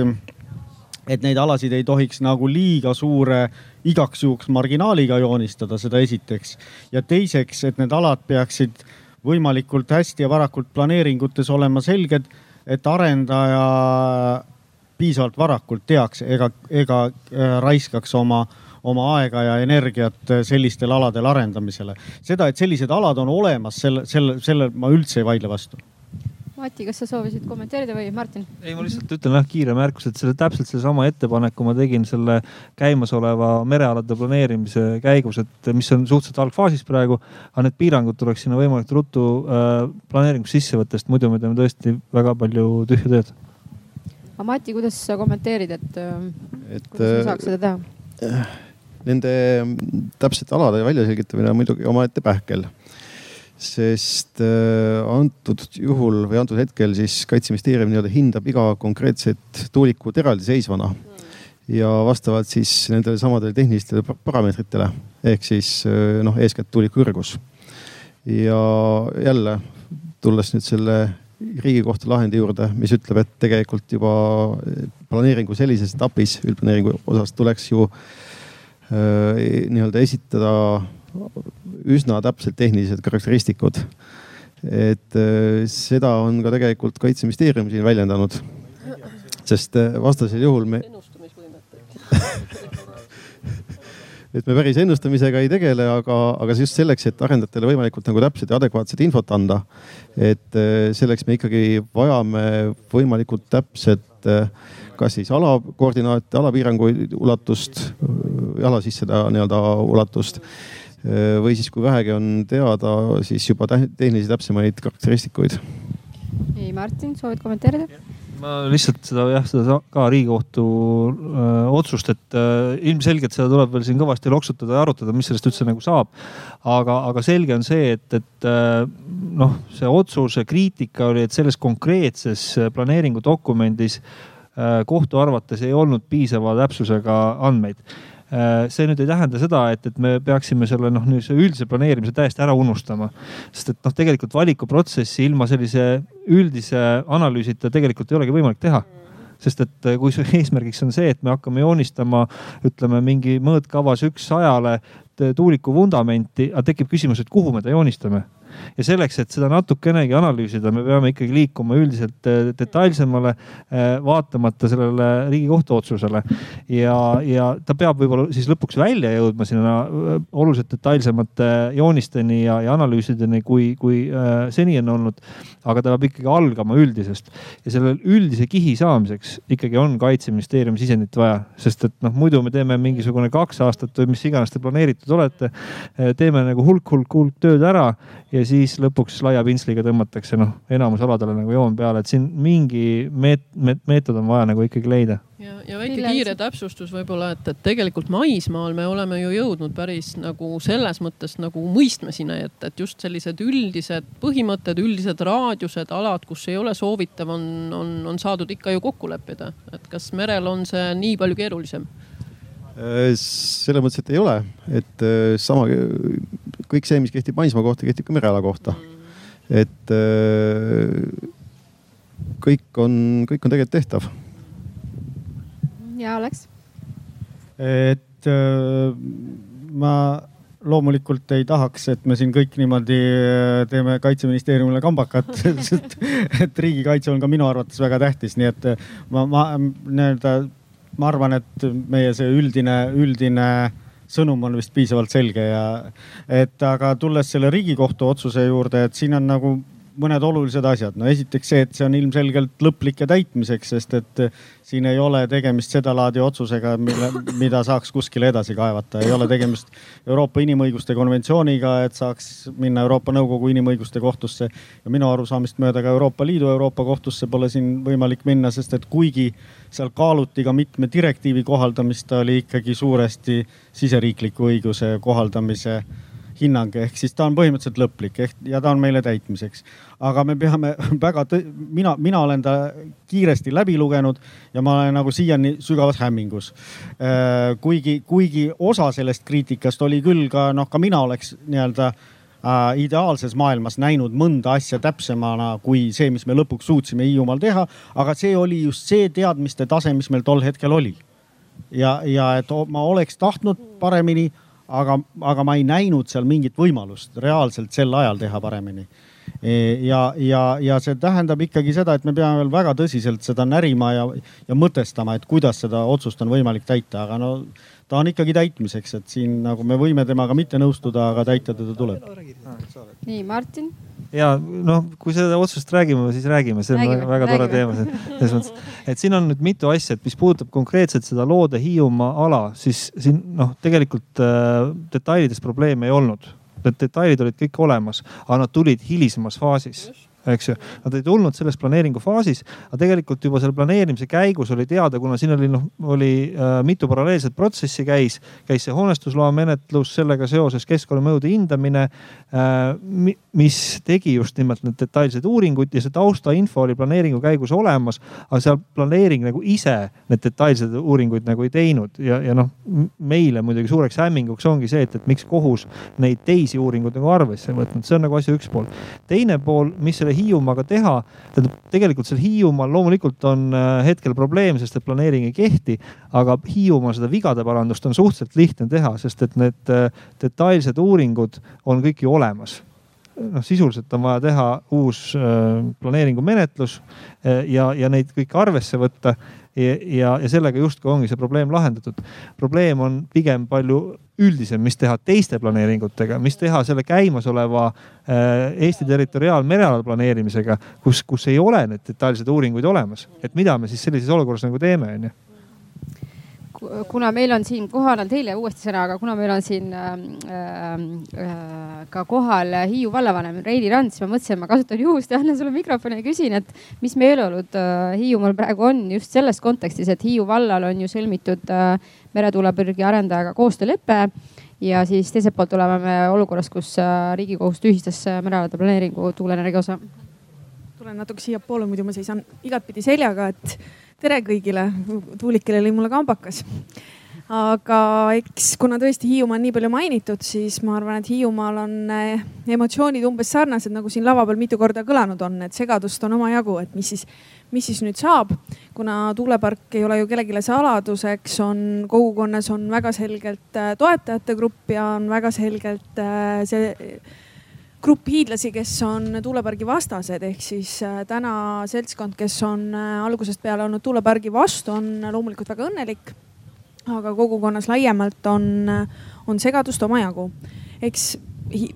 et neid alasid ei tohiks nagu liiga suure igaks juhuks marginaaliga joonistada, seda esiteks. ja teiseks, et need alad peaksid võimalikult hästi ja varakult planeeringutes olema selged, et arendaja piisavalt varakult teaks ega, ega äh, raiskaks oma, oma aega ja energiat sellistel aladel arendamisele. seda, et sellised alad on olemas, selle, selle, selle ma üldse ei vaidle vastu Mati, kas sa soovisid kommenteerida või Martin? ei, ma lihtsalt ütlen jah kiire märkus, et selle täpselt sellesama ettepaneku ma tegin selle käimasoleva merealade planeerimise käigus, et mis on suhteliselt algfaasis praegu. aga need piirangud tuleks sinna võimalikult ruttu äh, planeeringusse sisse võtta, sest muidu me teeme tõesti väga palju tühja tööd. aga Mati, kuidas sa kommenteerid, et, äh, et kuidas äh, saaks seda teha? Nende täpsete alade väljaselgitamine on muidugi omaette pähkel sest äh, antud juhul või antud hetkel siis kaitseministeerium nii-öelda hindab iga konkreetset tuulikut eraldiseisvana ja vastavalt siis nendele samadele tehnilistele parameetritele ehk siis äh, noh, eeskätt tuuliku kõrgus. ja jälle tulles nüüd selle riigikohtu lahendi juurde, mis ütleb, et tegelikult juba planeeringu sellises etapis, üldplaneeringu osas tuleks ju äh, nii-öelda esitada üsna täpselt tehnilised karakteristikud. et äh, seda on ka tegelikult kaitseministeerium siin väljendanud. sest äh, vastasel juhul me et me päris ennustamisega ei tegele, aga, aga just selleks, et arendajatele võimalikult nagu täpset ja adekvaatset infot anda. et äh, selleks me ikkagi vajame võimalikult täpset, kas siis ala koordinaate, alapiiranguid, ulatust, jala sisse seda nii-öelda ulatust või siis, kui vähegi on teada, siis juba tehnilisi täpsemaid karakteristikuid. nii, Martin, soovid kommenteerida? ma lihtsalt seda jah, seda ka Riigikohtu öö, äh, otsust, et öö, äh, ilmselgelt seda tuleb veel siin kõvasti loksutada ja arutada, mis sellest üldse nagu saab. aga, aga selge on see, et, et noh, see otsuse kriitika oli, et selles konkreetses planeeringudokumendis kohtu arvates ei olnud piisava täpsusega andmeid Äh, see nüüd ei tähenda seda, et, et me peaksime selle noh, niisuguse üldise planeerimise täiesti ära unustama. sest et noh, tegelikult valikuprotsessi ilma sellise üldise analüüsita tegelikult ei olegi võimalik teha sest et kui su eesmärgiks on see, et me hakkame joonistama, ütleme mingi mõõtkavas üks sajale tuuliku vundamenti, aga tekib küsimus, et kuhu me ta joonistame ja selleks, et seda natukenegi analüüsida, me peame ikkagi liikuma üldiselt äh, detailsemale, äh, vaatamata sellele Riigikohtu otsusele. ja, ja ta peab võib-olla siis lõpuks välja jõudma sinna äh, oluliselt detailsemate joonisteni ja, ja analüüsideni, kui, kui seni on olnud. aga ta peab ikkagi algama üldisest ja selle üldise kihi saamiseks ikkagi on kaitseministeeriumi sisendit vaja, sest et noh, muidu me teeme mingisugune kaks aastat või mis iganes te planeeritud olete. teeme nagu hulk-hulk-hulk tööd ära ja siis lõpuks laia pintsliga tõmmatakse noh, enamus aladele nagu joon peale, et siin mingi meet-, meet-, meetod on vaja nagu ikkagi leida. ja, ja väike Mille kiire täpsustus võib-olla, et, et tegelikult maismaal me oleme ju jõudnud päris nagu selles mõttes nagu mõistmesini, et, et just sellised üldised põhimõtted, üldised raadiused, alad, kus ei ole soovitav, on, on, on saadud ikka ju kokku leppida. et kas merel on see nii palju keerulisem? Äh, selles mõttes, et ei ole, et äh, sama, kõik see, mis kehtib maismaa kohta, kehtib ka mereala kohta. et äh, kõik on, kõik on tegelikult tehtav. ja Alex? et ma loomulikult ei tahaks, et me siin kõik niimoodi teeme kaitseministeeriumile kambakat sest et riigikaitse on ka minu arvates väga tähtis, nii et ma, ma nii-öelda ma arvan, et meie see üldine, üldine sõnum on vist piisavalt selge ja et aga tulles selle Riigikohtu otsuse juurde, et siin on nagu mõned olulised asjad. no esiteks see, et see on ilmselgelt lõplik ja täitmiseks, sest et siin ei ole tegemist sedalaadi otsusega, mille, mida saaks kuskile edasi kaevata. ei ole tegemist Euroopa Inimõiguste konventsiooniga, et saaks minna Euroopa Nõukogu Inimõiguste Kohtusse. ja minu arusaamist mööda ka Euroopa Liidu Euroopa Kohtusse pole siin võimalik minna, sest et kuigi seal kaaluti ka mitme direktiivi kohaldamist, ta oli ikkagi suuresti siseriikliku õiguse kohaldamise hinnang, ehk siis ta on põhimõtteliselt lõplik ehk ja ta on meile täitmiseks. aga me peame väga, mina, mina olen ta kiiresti läbi lugenud ja ma olen nagu siiani sügavas hämmingus. Äh, kuigi, kuigi osa sellest kriitikast oli küll ka noh, ka mina oleks nii-öelda äh, ideaalses maailmas näinud mõnda asja täpsemana kui see, mis me lõpuks suutsime Hiiumaal teha. aga see oli just see teadmiste tase, mis meil tol hetkel oli. ja, ja et ma oleks tahtnud paremini, aga, aga ma ei näinud seal mingit võimalust reaalselt sel ajal teha paremini e, ja, ja, ja see tähendab ikkagi seda, et me peame veel väga tõsiselt seda närima ja, ja mõtestama, et kuidas seda otsust on võimalik täita, aga no ta on ikkagi täitmiseks, et siin nagu me võime temaga mitte nõustuda, aga täita teda tuleb. nii, Martin. Ja noh, kui seda otsust räägime, siis räägime, see on räägime, väga, väga tore teema selles mõttes, et siin on nüüd mitu asja, et mis puudutab konkreetselt seda loode Hiiumaa ala, siis siin noh, tegelikult äh, detailides probleeme ei olnud. Need detailid olid kõik olemas, aga nad tulid hilisemas faasis eks ju. Nad ei tulnud selles planeeringu faasis, aga tegelikult juba selle planeerimise käigus oli teada, kuna siin oli noh, oli äh, mitu paralleelset protsessi käis, käis see hoonestusloa menetlus, sellega seoses keskkonnamõjude hindamine äh,, mis tegi just nimelt need detailsed uuringud ja see taustainfo oli planeeringu käigus olemas, aga seal planeering nagu ise need detailsed uuringuid nagu ei teinud ja, ja noh, meile muidugi suureks hämminguks ongi see, et, et miks kohus neid teisi uuringuid nagu arvesse ei võtnud, see on nagu asja üks pool. teine pool, mis selle Hiiumaaga teha. tähendab, tegelikult seal Hiiumaal loomulikult on äh, hetkel probleem, sest et planeering ei kehti, aga Hiiumaal seda vigade parandust on suhteliselt lihtne teha, sest et need äh, detailsed uuringud on kõik ju olemas noh, sisuliselt on vaja teha uus äh, planeeringumenetlus ja, ja neid kõiki arvesse võtta ja, ja, ja sellega justkui ongi see probleem lahendatud. probleem on pigem palju üldisem, mis teha teiste planeeringutega, mis teha selle käimasoleva äh, Eesti territoriaalmereala planeerimisega, kus, kus ei ole neid detailseid uuringuid olemas. et mida me siis sellises olukorras nagu teeme, onju kuna meil on siin kohal, annan teile uuesti sõna, aga kuna meil on siin äh, äh, ka kohal Hiiu vallavanem Reili Rand, siis ma mõtlesin, et ma kasutan juhust ja annan sulle mikrofoni ja küsin, et mis meeleolud äh, Hiiumaal praegu on just selles kontekstis, et Hiiu vallal on ju sõlmitud äh, meretuulepargi arendajaga koostöölepe ja siis teiselt poolt oleme me olukorras, kus äh, riigikohus tühistas äh, merealade planeeringu tuuleenergia osa. tulen natuke siiapoole, muidu ma seisan igatpidi seljaga, et tere kõigile, Tuulikile oli mulle kambakas. aga eks kuna tõesti Hiiumaa on nii palju mainitud, siis ma arvan, et Hiiumaal on eh, emotsioonid umbes sarnased, nagu siin lava peal mitu korda kõlanud on, et segadust on omajagu, et mis siis, mis siis nüüd saab. kuna tuulepark ei ole ju kellelegi saladuseks, on kogukonnas on väga selgelt eh, toetajate grupp ja on väga selgelt eh, see grupp hiidlasi, kes on tuulepargi vastased, ehk siis äh, täna seltskond, kes on äh, algusest peale olnud tuulepargi vastu, on loomulikult väga õnnelik. aga kogukonnas laiemalt on, äh, on segadust omajagu. eks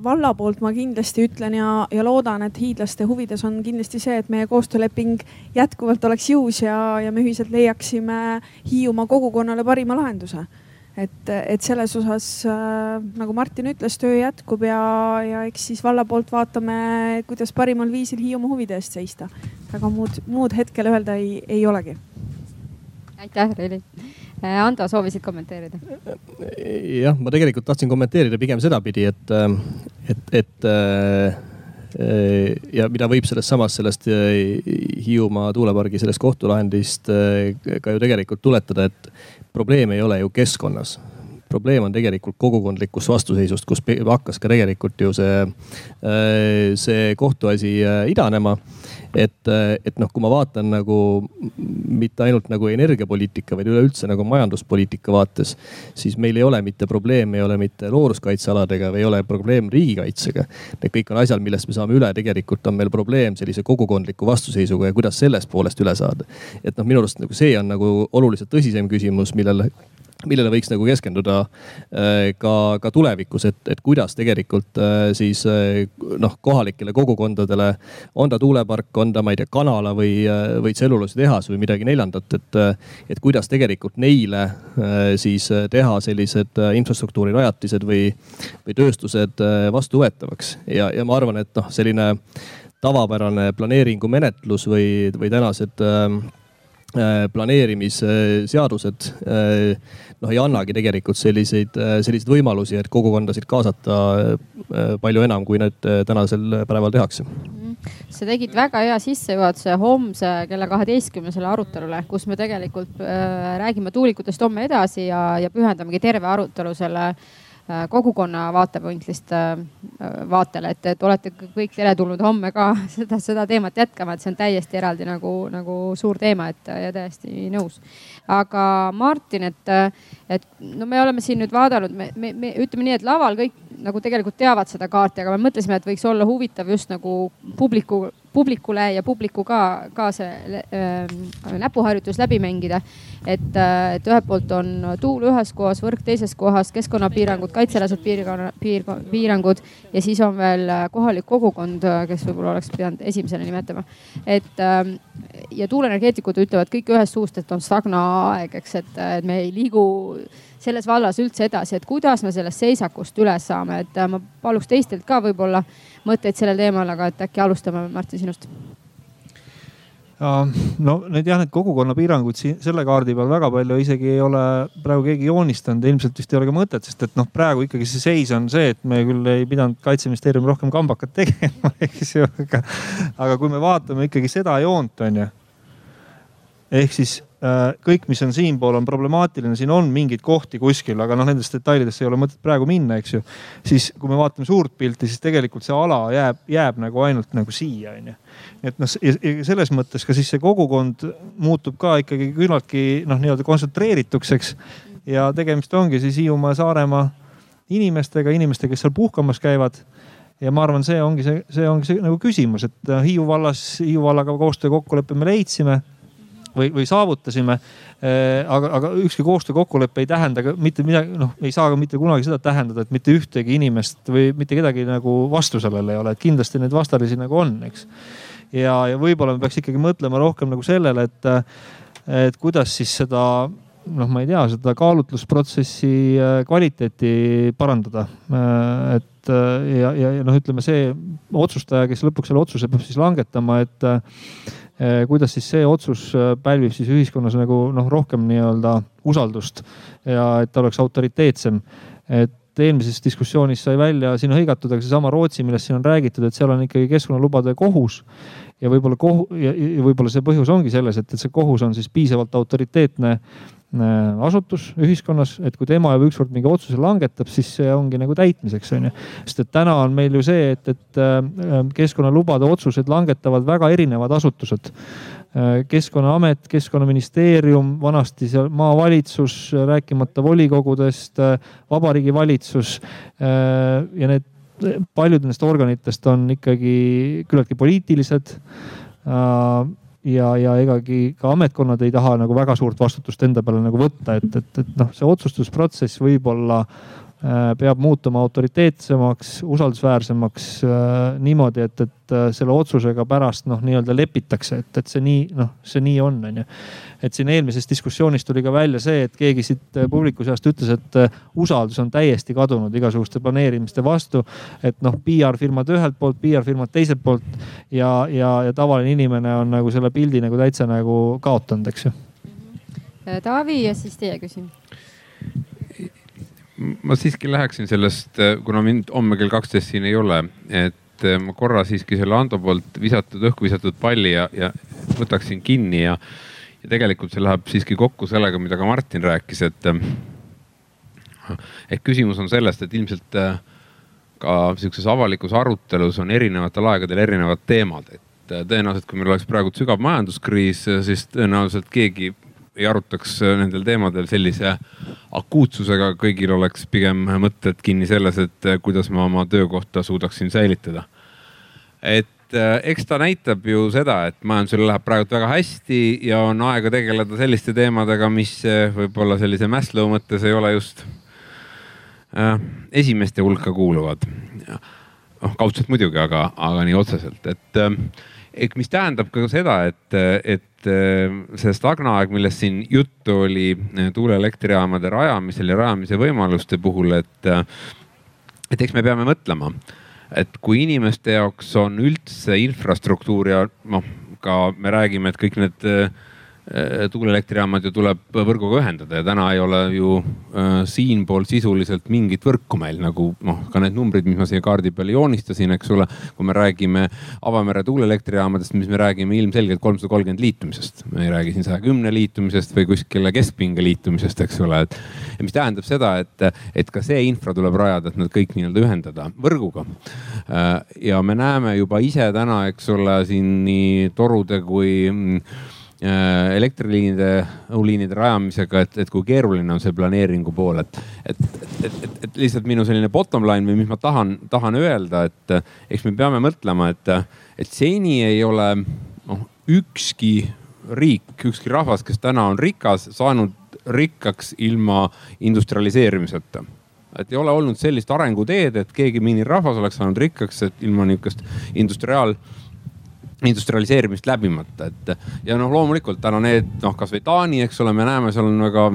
valla poolt ma kindlasti ütlen ja, ja loodan, et hiidlaste huvides on kindlasti see, et meie koostööleping jätkuvalt oleks jõus ja, ja me ühiselt leiaksime Hiiumaa kogukonnale parima lahenduse et, et selles osas äh, nagu Martin ütles, töö jätkub ja, ja eks siis valla poolt vaatame, kuidas parimal viisil Hiiumaa huvide eest seista. väga muud, muud hetkel öelda ei, ei olegi. aitäh, Reili. Äh, Ando, soovisid kommenteerida? jah, ma tegelikult tahtsin kommenteerida pigem sedapidi, et, äh, et, et ja mida võib sellest samast, sellest Hiiumaa tuulepargi sellest kohtulahendist ka ju tegelikult tuletada, et probleem ei ole ju keskkonnas probleem on tegelikult kogukondlikus vastuseisust, kus hakkas ka tegelikult ju see, äh, see kohtuasi äh, idanema. et, äh, et noh, kui ma vaatan nagu mitte ainult nagu energiapoliitika, vaid üleüldse nagu majanduspoliitika vaates, siis meil ei ole mitte probleem, ei ole mitte looduskaitsealadega või ei ole probleem riigikaitsega. Need kõik on asjad, millest me saame üle, tegelikult on meil probleem sellise kogukondliku vastuseisuga ja kuidas sellest poolest üle saada. et noh, minu arust nagu see on nagu oluliselt tõsisem küsimus, millele millele võiks nagu keskenduda äh, ka, ka tulevikus, et, et kuidas tegelikult äh, siis äh, noh, kohalikele kogukondadele, on ta tuulepark, on ta, ma ei tea, kanala või, või tselluloositehas või midagi neljandat, et, et kuidas tegelikult neile siis teha sellised infrastruktuurirajatised või, või tööstused vastuvõetavaks. Ja, ja ma arvan, et noh, selline tavapärane planeeringumenetlus või, või tänased planeerimisseadused noh, ei annagi tegelikult selliseid, äh, selliseid võimalusi, et kogukondasid kaasata palju enam, kui need tänasel päeval tehakse. Mhm. sa tegid väga hea sissejuhatuse homse kella kaheteistkümnesele arutelule, kus me tegelikult räägime tuulikutest homme edasi ja, ja pühendamegi terve arutelu selle Äh, kogukonna vaatepunktist äh, vaatele, et, et olete kõik teretulnud homme ka seda, seda teemat jätkama, et see on täiesti eraldi nagu, nagu suur teema, et ja täiesti nõus. aga Martin, et, et no me oleme siin nüüd vaadanud, me, me, me ütleme nii, et laval kõik nagu tegelikult teavad seda kaarti, aga me mõtlesime, et võiks olla huvitav just nagu publiku publikule ja publiku ka, ka see äh, näpuharjutus läbi mängida. et, äh, et ühelt poolt on tuul ühes kohas, võrk teises kohas, keskkonnapiirangud, kaitsealased piirkonna, piir, piirangud ja siis on veel äh, kohalik kogukond, äh, kes võib-olla oleks pidanud esimesena nimetama. et äh, ja tuuleenergeetikud ütlevad kõik ühest suust, et on stagna aeg, eks, et, et me ei liigu selles vallas üldse edasi, et kuidas me sellest seisakust üle saame, et ma paluks teistelt ka võib-olla mõtteid sellel teemal, aga et äkki alustame, Martin, sinust no need jah, need kogukonna piirangud siin selle kaardi peal väga palju isegi ei ole praegu keegi joonistanud, ilmselt vist ei ole ka mõtet, sest et noh, praegu ikkagi see seis on see, et me küll ei pidanud kaitseministeerium rohkem kambakat tegema, eks ju, aga, aga kui me vaatame ikkagi seda joont, on ju. Ehk siis Äh, kõik, mis on siinpool, on problemaatiline, siin on mingeid kohti kuskil, aga noh, nendest detailidesse ei ole mõtet praegu minna, eks ju. siis kui me vaatame suurt pilti, siis tegelikult see ala jääb, jääb nagu ainult nagu siia, onju. et noh, selles mõttes ka siis see kogukond muutub ka ikkagi küllaltki noh, nii-öelda kontsentreerituks, eks. ja tegemist ongi siis Hiiumaa, Saaremaa inimestega, inimestega, kes seal puhkamas käivad ja ma arvan, see ongi see, see ongi see nagu küsimus, et Hiiu vallas, Hiiu vallaga koostöö kokkuleppe me leidsime või, või saavutasime. Äh, aga, aga ükski koostöökokkulepe ei tähenda ka mitte midagi, noh, ei saa ka mitte kunagi seda tähendada, et mitte ühtegi inimest või mitte kedagi nagu vastu sellele ei ole, et kindlasti neid vastalisi nagu on, eks. ja, ja võib-olla me peaks ikkagi mõtlema rohkem nagu sellele, et, et kuidas siis seda noh, ma ei tea, seda kaalutlusprotsessi äh, kvaliteeti parandada. Äh, et ja, ja, ja noh, ütleme see otsustaja, kes lõpuks selle otsuse peab siis langetama, et Eh, kuidas siis see otsus eh, pälvib siis ühiskonnas nagu noh, rohkem nii-öelda usaldust ja et ta oleks autoriteetsem. et eelmises diskussioonis sai välja siin hõigatud, aga seesama Rootsi, millest siin on räägitud, et seal on ikkagi keskkonnalubade kohus ja võib-olla kohu- ja, ja võib-olla see põhjus ongi selles, et, et see kohus on siis piisavalt autoriteetne Äh, asutus ühiskonnas, et kui tema juba ükskord mingi otsuse langetab, siis see ongi nagu täitmiseks on ju. sest et täna on meil ju see, et, et äh, keskkonnalubade otsuseid langetavad väga erinevad asutused. Äh, keskkonnaamet, keskkonnaministeerium, vanasti seal maavalitsus, rääkimata volikogudest, vabariigi valitsus ja need paljud nendest organitest on ikkagi küllaltki poliitilised ja, ja egagi ka ametkonnad ei taha nagu väga suurt vastutust enda peale nagu võtta, et, et, et noh, see otsustusprotsess võib-olla Äh, peab muutuma autoriteetsemaks, usaldusväärsemaks äh, niimoodi, et, et äh, selle otsusega pärast noh, nii-öelda lepitakse, et, et see nii noh, see nii on, on ju. et siin eelmises diskussioonis tuli ka välja see, et keegi siit publiku seast ütles, et usaldus on täiesti kadunud igasuguste planeerimiste vastu. et noh, PR-firmad ühelt poolt, PR-firmad teiselt poolt ja, ja, ja tavaline inimene on nagu selle pildi nagu täitsa nagu kaotanud, eks ju. Taavi ja siis teie küsimus ma siiski läheksin sellest, kuna mind homme kell kaksteist siin ei ole, et eh, ma korra siiski selle Ando poolt visatud, õhku visatud palli ja, ja võtaksin kinni ja, ja tegelikult see läheb siiski kokku sellega, mida ka Martin rääkis, et. et küsimus on sellest, et ilmselt eh, ka sihukeses avalikus arutelus on erinevatel aegadel erinevad teemad, et eh, tõenäoliselt, kui meil oleks praegu sügav majanduskriis, siis tõenäoliselt keegi ei arutaks äh, nendel teemadel sellise akuutsusega, kõigil oleks pigem mõtted kinni selles, et äh, kuidas ma oma töökohta suudaksin säilitada. et äh, eks ta näitab ju seda, et majandusel läheb praegu väga hästi ja on aega tegeleda selliste teemadega, mis võib-olla sellise Maslow mõttes ei ole just esimeste hulka kuuluvad. noh, kaudselt muidugi, aga, aga nii otseselt, et ehk mis tähendab ka seda, et, et äh, see stagnaaeg, millest siin juttu oli äh, tuuleelektrijaamade rajamisel ja rajamise võimaluste puhul, et, äh, et eks me peame mõtlema, et kui inimeste jaoks on üldse infrastruktuur ja noh, ka me räägime, et kõik need Äh, tuuleelektrijaamad ju tuleb võrguga ühendada ja täna ei ole ju äh, siinpool sisuliselt mingit võrku meil nagu noh, ka need numbrid, mis ma siia kaardi peale joonistasin, eks ole. kui me räägime avamere tuuleelektrijaamadest, mis me räägime ilmselgelt kolmsada kolmkümmend liitumisest. me ei räägi siin saja kümne liitumisest või kuskile keskpinge liitumisest, eks ole, et. mis tähendab seda, et, et ka see infra tuleb rajada, et nad kõik nii-öelda ühendada võrguga. Äh, ja me näeme juba ise täna, eks ole, siin nii torude kui mm, Äh, elektriliinide, õhuliinide rajamisega, et, et kui keeruline on see planeeringu pool, et, et, et, et, et lihtsalt minu selline bottom line või mis ma tahan, tahan öelda, et eks me peame mõtlema, et, et seni ei ole noh, ükski riik, ükski rahvas, kes täna on rikas, saanud rikkaks ilma industrialiseerimiseta. Et ei ole olnud sellist arenguteed, et keegi mingil rahvas oleks saanud rikkaks, et ilma nihukest industriaal industrialiseerimist läbimata, et ja noh, loomulikult täna need noh, kasvõi Taani, eks ole, me näeme, seal on väga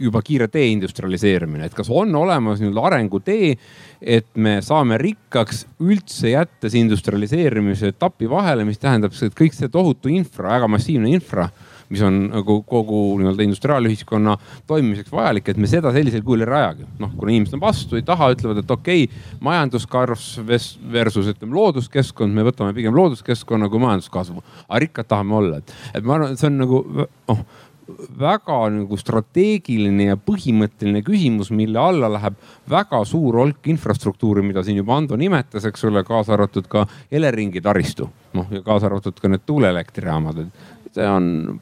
juba kiire deindustrialiseerimine, et kas on olemas nii-öelda arengutee, et me saame rikkaks üldse jättes industrialiseerimise etapi vahele, mis tähendab, et kõik see tohutu infra, väga massiivne infra mis on nagu kogu nii-öelda industriaalühiskonna toimimiseks vajalik, et me seda sellisel kujul ei rajagi. noh, kuna inimesed on vastu, ei taha, ütlevad, et okei okay,, majanduskasv versus ütleme looduskeskkond, me võtame pigem looduskeskkonna kui majanduskasvu. aga rikkad tahame olla, et, et ma arvan, et see on nagu noh väga nagu strateegiline ja põhimõtteline küsimus, mille alla läheb väga suur hulk infrastruktuuri, mida siin juba Ando nimetas, eks ole, kaasa arvatud ka Eleringi taristu. noh ja kaasa arvatud ka need tuuleelektrijaamad, et see on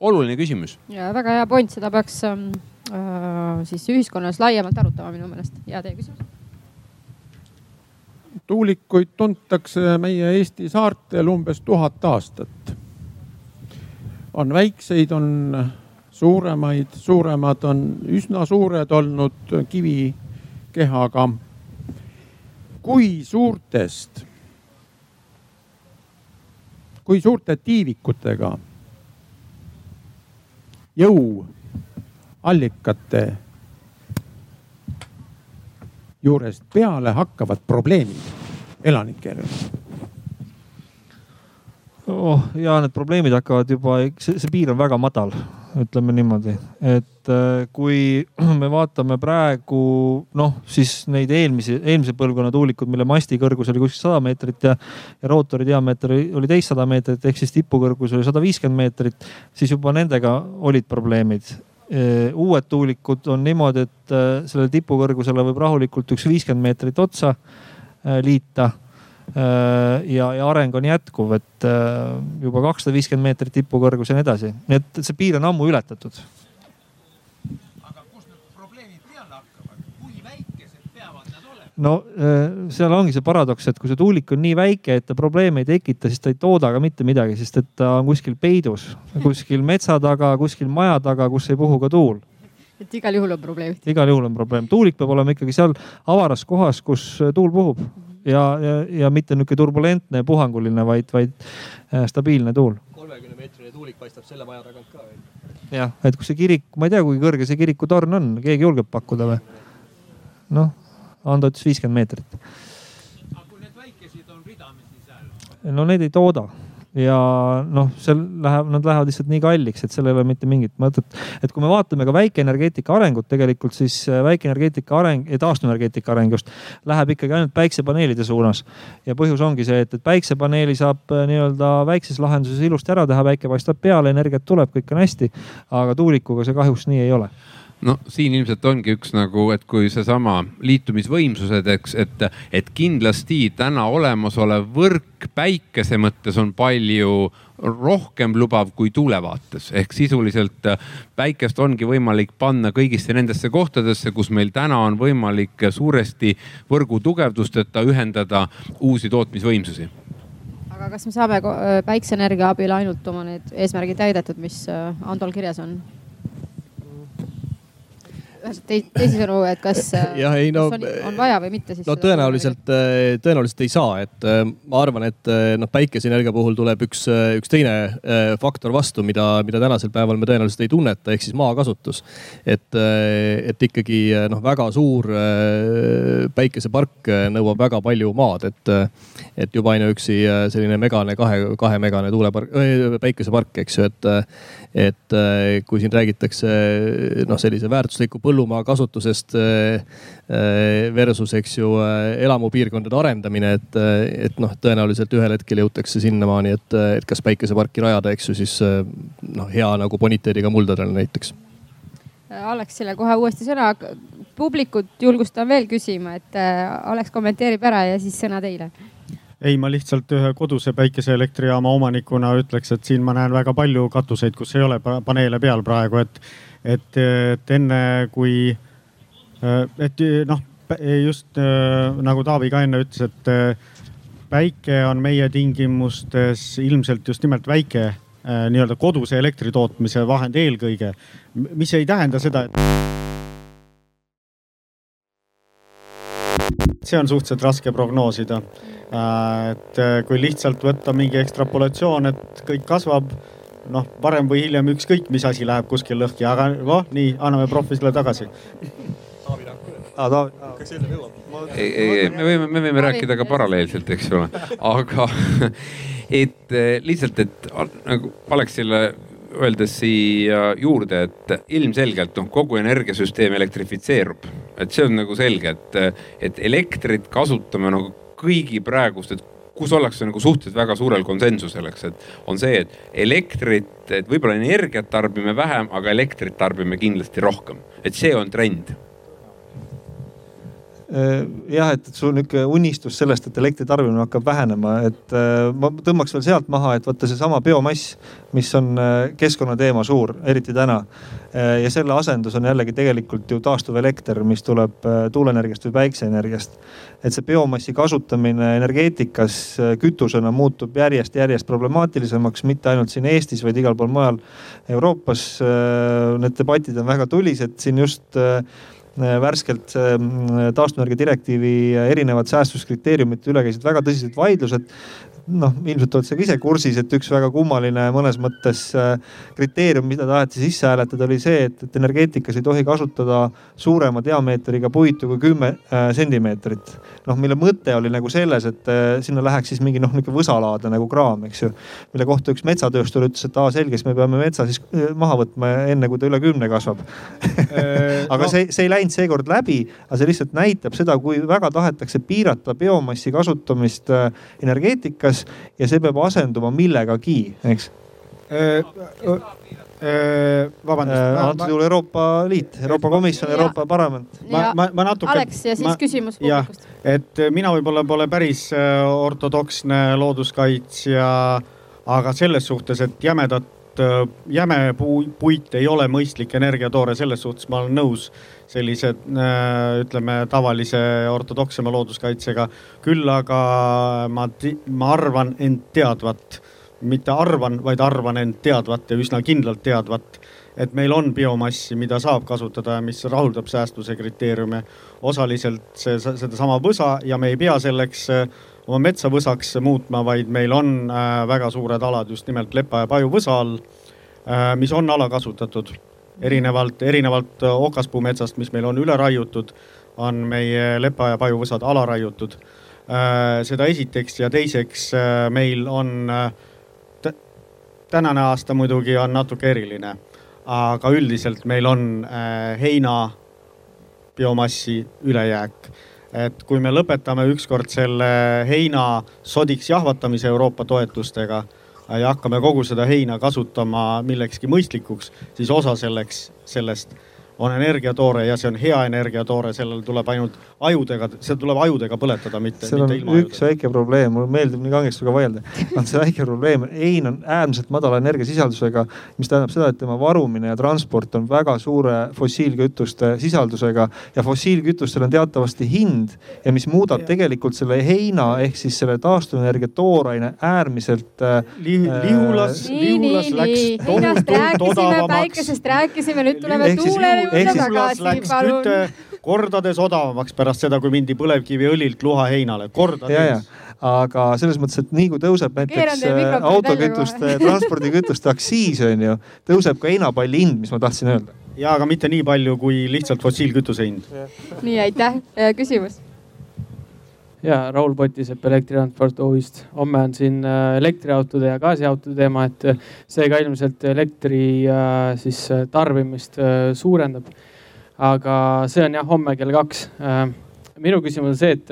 oluline küsimus. ja väga hea point, seda peaks ähm, äh, siis ühiskonnas laiemalt arutama minu meelest. ja teie küsimus? tuulikuid tuntakse meie Eesti saartel umbes tuhat aastat. on väikseid, on suuremaid, suuremad on üsna suured olnud kivikehaga. kui suurtest kui suurte tiivikutega jõuallikate juurest peale hakkavad probleemid elanikele? oh ja need probleemid hakkavad juba, see piir on väga madal ütleme niimoodi, et äh, kui me vaatame praegu noh, siis neid eelmisi, eelmise põlvkonna tuulikud, mille masti kõrgus oli kuskil sada meetrit ja, ja rootori diameeter oli teissada meetrit ehk siis tipu kõrgus oli sada viiskümmend meetrit, siis juba nendega olid probleemid. Äh, uued tuulikud on niimoodi, et äh, sellele tipukõrgusele võib rahulikult üks viiskümmend meetrit otsa liita ja, ja areng on jätkuv, et äh, juba kakssada viiskümmend meetrit tipukõrgus ja nii edasi, nii et see piir on ammu ületatud. aga kust need probleemid peale hakkavad, kui väikesed peavad nad olema? no äh, seal ongi see paradoks, et kui see tuulik on nii väike, et ta probleeme ei tekita, siis ta ei tooda ka mitte midagi, sest et ta on kuskil peidus, kuskil metsa taga, kuskil maja taga, kus ei puhu ka tuul et igal juhul on probleemid. igal juhul on probleem, tuulik peab olema ikkagi seal avaras kohas, kus tuul puhub ja, ja, ja mitte niisugune turbulentne puhanguline, vaid, vaid äh, stabiilne tuul. kolmekümne meetrine tuulik paistab selle maja tagant ka veel. jah, et kus see kirik, ma ei tea, kui kõrge see kirikutorn on, keegi julgeb pakkuda või? noh, Ando ütles viiskümmend meetrit. aga kui need väikesed on ridamisi seal? no neid ei tooda ja noh, seal läheb, nad lähevad lihtsalt nii kalliks, et seal ei ole mitte mingit mõtet. et kui me vaatame ka väikeenergeetika arengut tegelikult, siis äh, väikeenergeetika areng ja taastuvenergeetika areng just läheb ikkagi ainult päiksepaneelide suunas. ja põhjus ongi see, et, et päiksepaneeli saab äh, nii-öelda väikses lahenduses ilusti ära teha, päike paistab peale, energiat tuleb, kõik on hästi. aga tuulikuga see kahjuks nii ei ole no siin ilmselt ongi üks nagu, et kui seesama liitumisvõimsused, eks, et, et kindlasti täna olemasolev võrk päikese mõttes on palju rohkem lubav kui tuule vaates ehk sisuliselt päikest ongi võimalik panna kõigisse nendesse kohtadesse, kus meil täna on võimalik suuresti võrgu tugevdusteta ühendada uusi tootmisvõimsusi aga kas me saame päikseenergia abil ainult oma need eesmärgid täidetud, mis Andol kirjas on? Teisisõnu, et kas, jah, ei no. On, on vaja või mitte siis? no tõenäoliselt, tõenäoliselt ei saa, et ma arvan, et noh, päikeseenergia puhul tuleb üks, üks teine faktor vastu, mida, mida tänasel päeval me tõenäoliselt ei tunneta, ehk siis maakasutus. et, et ikkagi noh, väga suur päikesepark nõuab väga palju maad, et, et juba ainuüksi selline megane kahe, kahemegane tuulepark, päikesepark, eks ju, et, et kui siin räägitakse noh, sellise väärtusliku põllumaa kasutusest versus, eks ju, elamupiirkondade arendamine, et, et noh, tõenäoliselt ühel hetkel jõutakse sinnamaani, et, et kas päikeseparki rajada, eks ju, siis noh, hea nagu boniteediga muldadele näiteks Aleksile kohe uuesti sõna. publikut julgustan veel küsima, et Aleks kommenteerib ära ja siis sõna teile ei, ma lihtsalt ühe koduse päikeseelektrijaama omanikuna ütleks, et siin ma näen väga palju katuseid, kus ei ole paneele peal praegu, et, et, et enne kui, et noh, just nagu Taavi ka enne ütles, et päike on meie tingimustes ilmselt just nimelt väike nii-öelda koduse elektri tootmise vahend eelkõige, mis ei tähenda seda, et see on suhteliselt raske prognoosida. Äh, et äh, kui lihtsalt võtta mingi ekstrapolatsioon, et kõik kasvab, noh, varem või hiljem ükskõik, mis asi läheb kuskil lõhki, aga noh, nii anname profile tagasi. ei, ei, me võime, me võime rääkida ka paralleelselt, eks ole, aga et äh, lihtsalt, et nagu Aleksile öeldes siia juurde, et ilmselgelt noh, kogu energiasüsteem elektrifitseerub, et see on nagu selge, et, et elektrit kasutame nagu kõigi praegust, et kus ollakse nagu suhteliselt väga suurel konsensusel, eks, et on see, et elektrit, et võib-olla energiat tarbime vähem, aga elektrit tarbime kindlasti rohkem, et see on trend jah, et, sul nihuke unistus sellest, et elektri tarbimine hakkab vähenema, et äh, ma tõmbaks veel sealt maha, et vaata seesama biomass, mis on äh, keskkonnateema suur, eriti täna. ja selle asendus on jällegi tegelikult ju taastuvelekter, mis tuleb tuuleenergiast või päikseenergiast. et see biomassi kasutamine energeetikas kütusena muutub järjest-järjest problemaatilisemaks, mitte ainult siin Eestis, vaid igal pool mujal Euroopas. Need debatid on väga tulised, siin just Äh, värskelt mm, taastuvenergia direktiivi erinevad säästuskriteeriumite üle käisid väga tõsised vaidlused noh, ilmselt oled sa ka ise kursis, et üks väga kummaline mõnes mõttes äh, kriteerium, mida taheti sisse hääletada, oli see, et, et energeetikas ei tohi kasutada suurema diameetriga puitu kui kümme äh, sentimeetrit. noh, mille mõte oli nagu selles, et äh, sinna läheks siis mingi noh, nihuke võsalaadne nagu kraam, eks ju. mille kohta üks metsatööstur ütles, et aa selge, siis me peame metsa siis maha võtma enne, kui ta üle kümne kasvab aga no. see, see ei läinud seekord läbi, aga see lihtsalt näitab seda, kui väga tahetakse piirata biomassi kasutamist energeetikas juures ja see peab asenduma millegagi, eks äh, äh, vabandust. Äh, antud juhul Euroopa Liit, Euroopa Komisjon, Euroopa Parlament. ma, ma, ma natuke. Aleks ja siis ma, küsimus publikust. et mina võib-olla pole päris ortodoksne looduskaitsja, aga selles suhtes, et jämedat, jäme puit ei ole mõistlik energiatoore, selles suhtes ma olen nõus sellise ütleme tavalise ortodoksema looduskaitsega. küll aga ma, ma arvan end teadvat, mitte arvan, vaid arvan end teadvat ja üsna kindlalt teadvat, et meil on biomassi, mida saab kasutada ja mis rahuldab säästuse kriteeriume. osaliselt see, sedasama võsa ja me ei pea selleks oma metsa võsaks muutma, vaid meil on väga suured alad just nimelt lepa ja paju võsa all, mis on alakasutatud erinevalt, erinevalt äh, okaspuumetsast, mis meil on üle raiutud, on meie lepa- ja pajuvõsad alaraiutud. Äh, seda esiteks ja teiseks äh, meil on, tänane aasta muidugi on natuke eriline, aga üldiselt meil on heina biomassi ülejääk et kui me lõpetame ükskord selle heina sodiks jahvatamise Euroopa toetustega ja hakkame kogu seda heina kasutama millekski mõistlikuks, siis osa selleks, sellest on energiatoore ja see on hea energiatoore, sellel tuleb ainult ajudega, seda tuleb ajudega põletada, mitte, mitte ilma ajudega. üks väike probleem, mulle meeldib nii kangesti sinuga vaielda, on see väike probleem. hein on äärmiselt madala energiasisaldusega, mis tähendab seda, et tema varumine ja transport on väga suure fossiilkütuste sisaldusega ja fossiilkütustel on teatavasti hind ja mis muudab ja. tegelikult selle heina ehk siis selle taastuvenergia tooraine äärmiselt äh, Li. Lihulas, Lihulas läks heinast rääkisime, päikesest rääkisime, nüüd tuleme tuule Ehk siis- Kullas läks küte kordades odavamaks pärast seda, kui mindi põlevkiviõlilt luhaheinale, kordades. aga selles mõttes, et nii kui tõuseb näiteks äh, autokütuste, transpordikütuste aktsiis on ju, tõuseb ka heinapalli hind, mis ma tahtsin öelda. ja aga mitte nii palju kui lihtsalt fossiilkütuse hind. nii, aitäh, küsimus. Ja Raul Potisepp Elektritransport OÜ-st. homme on siin äh, elektriautode ja gaasiautode teema, et äh, see ka ilmselt elektri äh, siis tarbimist suurendab. aga see on jah homme kell kaks. minu küsimus on see, et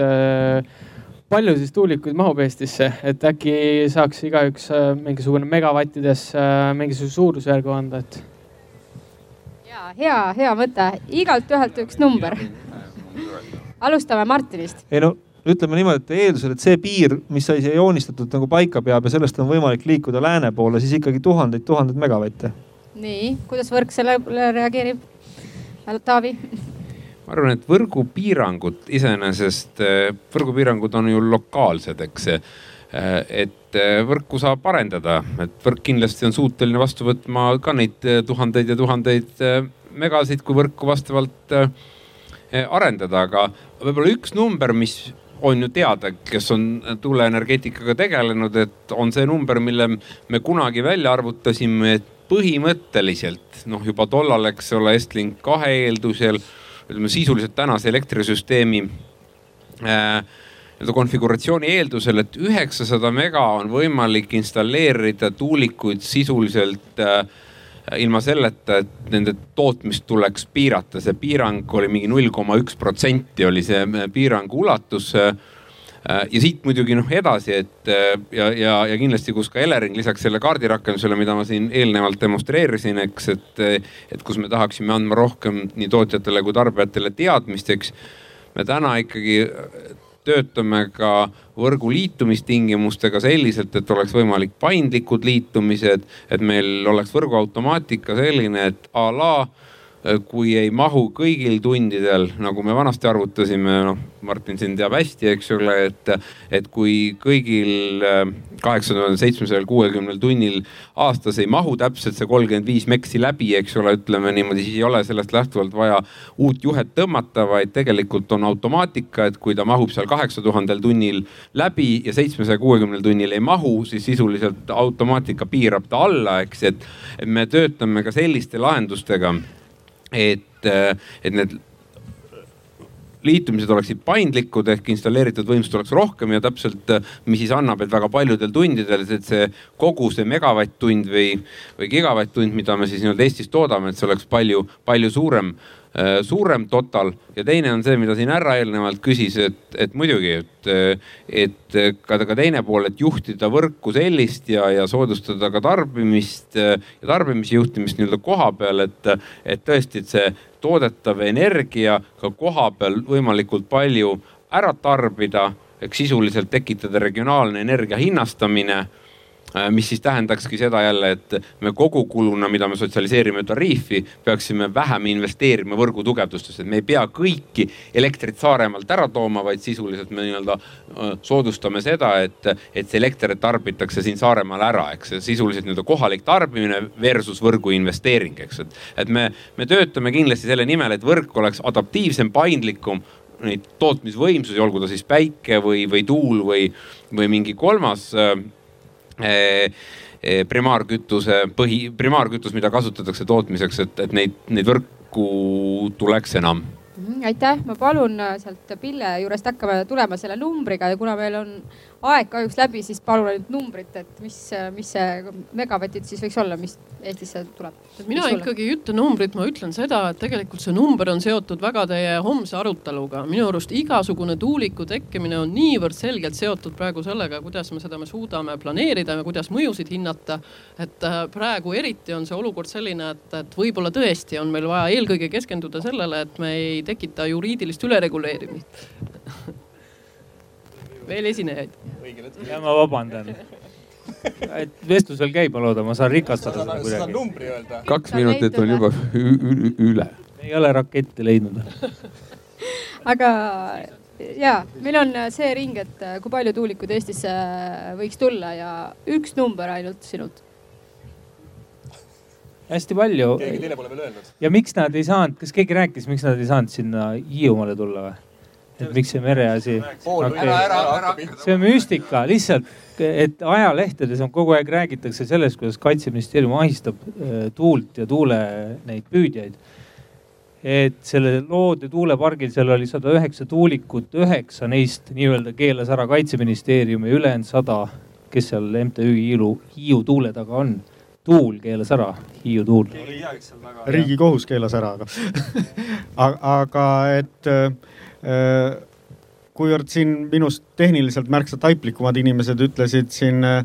palju siis tuulikuid mahub Eestisse, et äkki saaks igaüks mingisugune megavattides mingisuguse suurusjärgu anda, et ja hea, hea mõte, igalt ühelt üks number. alustame Martinist. ei no ütleme niimoodi, et eeldusel, et see piir, mis sai siia joonistatud nagu paika peab ja sellest on võimalik liikuda lääne poole, siis ikkagi tuhandeid, tuhandeid megavatte. nii, kuidas võrk sellele reageerib? Taavi? ma arvan, et võrgupiirangud iseenesest, võrgupiirangud on ju lokaalsed, eks. et eh, võrku saab arendada, et võrk kindlasti on suuteline vastu võtma ka neid eh, tuhandeid ja tuhandeid eh, megasid, kui võrku vastavalt eh, arendada, aga võib-olla üks number, mis on ju teada, kes on tuuleenergeetikaga tegelenud, et on see number, mille me kunagi välja arvutasime, et põhimõtteliselt noh, juba tollal, eks ole, Estlink kahe eeldusel, ütleme sisuliselt tänase elektrisüsteemi äh, nii-öelda konfiguratsiooni eeldusel, et üheksasada mega on võimalik installeerida tuulikuid sisuliselt äh, ilma selleta, et nende tootmist tuleks piirata, see piirang oli mingi null koma üks protsenti oli see äh, piirangu ulatus äh, ja siit muidugi noh edasi, et äh, ja, ja, ja kindlasti, kus ka Elering lisaks selle kaardirakendusele, mida ma siin eelnevalt demonstreerisin, eks, et, et kus me tahaksime andma rohkem nii tootjatele kui tarbijatele teadmist, eks. me täna ikkagi töötame ka võrgu liitumistingimustega selliselt, et oleks võimalik paindlikud liitumised, et meil oleks võrguautomaatika selline, et a la kui ei mahu kõigil tundidel, nagu me vanasti arvutasime, noh, Martin siin teab hästi, eks ole, et, et kui kõigil kaheksa tuhande seitsmesajal kuuekümnel tunnil aastas ei mahu täpselt see kolmkümmend viis meksi läbi, eks ole, ütleme niimoodi, siis ei ole sellest lähtuvalt vaja uut juhet tõmmata, vaid tegelikult on automaatika, et kui ta mahub seal kaheksa tuhandel tunnil läbi ja seitsmesaja kuuekümnel tunnil ei mahu, siis sisuliselt automaatika piirab ta alla, eks, et me töötame ka selliste lahendustega et, et need liitumised oleksid paindlikud ehk installeeritud võimsust oleks rohkem ja täpselt, mis siis annab, et väga paljudel tundidel, et see kogu see megavatt-tund või, või gigavatt-tund, mida me siis nii-öelda Eestis toodame, et see oleks palju, palju suurem, suurem total. Ja teine on see, mida siin härra eelnevalt küsis, et, et muidugi, et, et ka, ka teine pool, et juhtida võrku sellist ja, ja soodustada ka tarbimist ja tarbimise juhtimist nii-öelda koha peal, et, et tõesti, et see toodetav energia ka koha peal võimalikult palju ära tarbida ehk sisuliselt tekitada regionaalne energia hinnastamine mis siis tähendakski seda jälle, et me kogukuluna, mida me sotsialiseerime tariifi, peaksime vähem investeerima võrgu tugevdustesse, et me ei pea kõiki elektrit Saaremaalt ära tooma, vaid sisuliselt me nii-öelda soodustame seda, et, et see elekter tarbitakse siin Saaremaal ära, eks sisuliselt nii-öelda kohalik tarbimine versus võrgu investeering, eks, et, et me, me töötame kindlasti selle nimel, et võrk oleks adaptiivsem, paindlikum neid tootmisvõimsusi, olgu ta siis päike või, või tuul või, või mingi kolmas äh, primaarkütuse põhi, primaarkütus, mida kasutatakse tootmiseks, et, et neid, neid võrku tuleks enam. Aitäh, ma palun äh, sealt Pille juurest hakkame tulema selle numbriga ja kuna meil on aeg kahjuks läbi, siis palun ainult numbrit, et mis, mis see megavatid siis võiks olla, mis Eestisse tuleb. mina ikkagi ei ütle numbrit, ma ütlen seda, et tegelikult see number on seotud väga teie homse aruteluga. minu arust igasugune tuuliku tekkimine on niivõrd selgelt seotud praegu sellega, kuidas me seda me suudame planeerida ja kuidas mõjusid hinnata. et äh, praegu eriti on see olukord selline, et, et võib-olla tõesti on meil vaja eelkõige keskenduda sellele, et me ei tekita juriidilist ülereguleerimist veel esinejaid. ja ma vabandan. et vestlus veel käib, ma loodan, ma saan rikastada seda kuidagi. numbri öelda. kaks minutit on juba üle. ei ole rakette leidnud. aga ja meil on see ring, et kui palju tuulikuid Eestisse võiks tulla ja üks number ainult sinult. hästi palju. keegi teine pole veel öelnud. ja miks nad ei saanud, kas keegi rääkis, miks nad ei saanud sinna Hiiumaale tulla või? Et miks see mereasi okay.? see on müstika, lihtsalt, et ajalehtedes on kogu aeg räägitakse sellest, kuidas kaitseministeerium ahistab äh, tuult ja tuule neid püüdjaid. et selle Loode tuulepargil, seal oli sada üheksa tuulikut, üheksa neist nii-öelda keelas ära kaitseministeerium ja ülejäänud sada, kes seal MTÜ Hiiu, Hiiu tuule taga on tuul keelas ära, Hiiu tuul. riigikohus keelas ära, aga aga et äh, kuivõrd siin minust tehniliselt märksa taiplikumad inimesed ütlesid siin äh,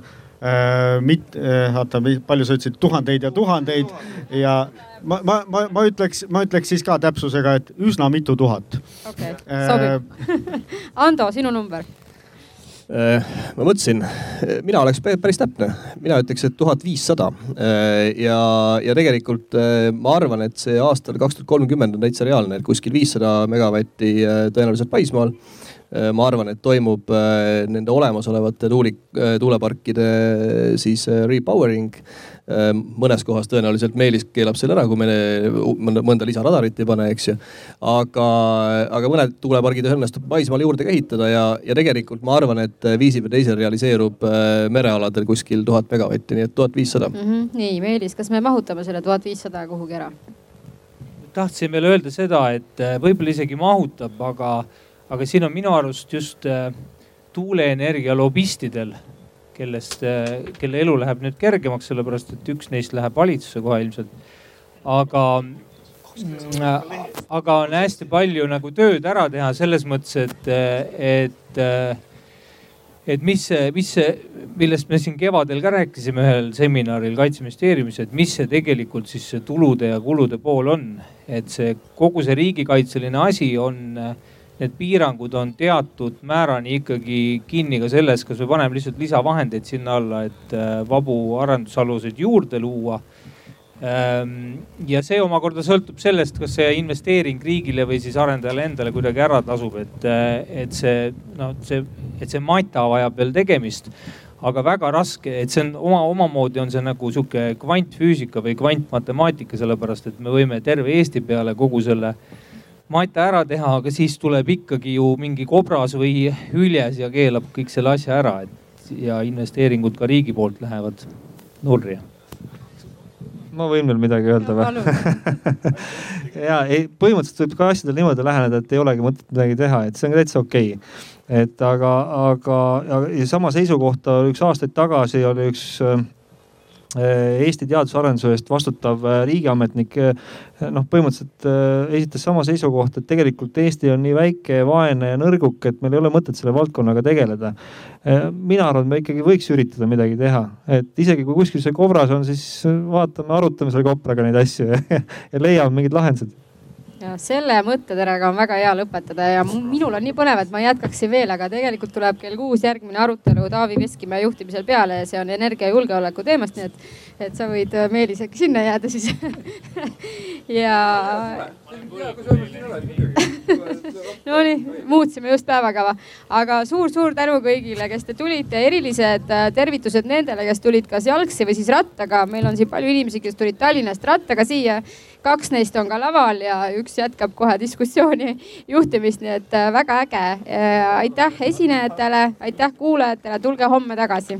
mit- äh,, oota, palju sa ütlesid, tuhandeid ja tuhandeid ja ma, ma, ma, ma ütleks, ma ütleks siis ka täpsusega, et üsna mitu tuhat. okei sobib Ando, sinu number Äh, ma mõtlesin, mina oleks päris täpne, mina ütleks, et tuhat viissada. Äh, ja, ja tegelikult äh, ma arvan, et see aastal kaks tuhat kolmkümmend on täitsa reaalne, et kuskil viissada megavatti tõenäoliselt maismaal ma arvan, et toimub nende olemasolevate tuulik, tuuleparkide siis repowering mõnes kohas tõenäoliselt Meelis keelab selle ära, kui me mõnda lisaradarit ei pane, eks ju. aga, aga mõned tuulepargid õnnestub maismaal juurde ka ehitada ja, ja tegelikult ma arvan, et viisil või teisel realiseerub äh, merealadel kuskil tuhat megavatti, nii et tuhat viissada. Mhm. nii, Meelis, kas me mahutame selle tuhat viissada kuhugi ära? tahtsin veel öelda seda, et äh, võib-olla isegi mahutab, aga, aga siin on minu arust just äh, tuuleenergia lobistidel kellest, äh, kelle elu läheb nüüd kergemaks, sellepärast et üks neist läheb valitsusse kohe ilmselt. aga, mm, aga on hästi palju nagu tööd ära teha selles mõttes, et, et, et mis see, mis see, millest me siin kevadel ka rääkisime ühel seminaril kaitseministeeriumis, et mis see tegelikult siis see tulude ja kulude pool on. et see kogu see riigikaitseline asi on need piirangud on teatud määrani ikkagi kinni ka selles, kas me paneme lihtsalt lisavahendeid sinna alla, et äh, vabu arendusaluseid juurde luua. Ähm, ja see omakorda sõltub sellest, kas see investeering riigile või siis arendajale endale kuidagi ära tasub, et, äh, et see noh, see, et see mata vajab veel tegemist aga väga raske, et see on oma, omamoodi on see nagu sihuke kvantfüüsika või kvantmatemaatika, sellepärast et me võime terve Eesti peale kogu selle äh, mata ära teha, aga siis tuleb ikkagi ju mingi kobras või hüljes ja keelab kõik selle asja ära, et ja investeeringud ka riigi poolt lähevad nurri ma võin veel midagi öelda või? ja ei, põhimõtteliselt võib ka asjadele niimoodi läheneda, et ei olegi mõtet midagi teha, et see on täitsa okei. Okay.. et aga, aga, ja sama seisukohta üks aastaid tagasi oli üks Äh, Eesti teadus-arenduse eest vastutav äh, riigiametnik äh, noh, põhimõtteliselt esitas sama seisukohta, et tegelikult Eesti on nii väike, vaene ja nõrguk, et meil ei ole mõtet selle valdkonnaga tegeleda. mina arvan, et me ikkagi võiks üritada midagi teha, et isegi kui kuskil see kobras on, siis vaatame, arutame selle kopraga neid asju ja, ja leiame mingid lahendused ja selle mõtteterega on väga hea lõpetada ja minul on nii põnev, et ma jätkaksin veel, aga tegelikult tuleb kell kuus järgmine arutelu Taavi Veskimäe juhtimisel peale ja see on energiajulgeoleku teemast, nii et, et sa võid äh, Meelis äkki sinna jääda siis ja. Nonii, muutsime just päevakava, aga suur-suur tänu kõigile, kes te tulite, erilised äh, tervitused nendele, kes tulid kas jalgsi või siis rattaga. meil on siin palju inimesi, kes tulid Tallinnast rattaga siia kaks neist on ka laval ja üks jätkab kohe diskussiooni juhtimist, nii et äh, väga äge. Äh, aitäh esinejatele, aitäh kuulajatele, tulge homme tagasi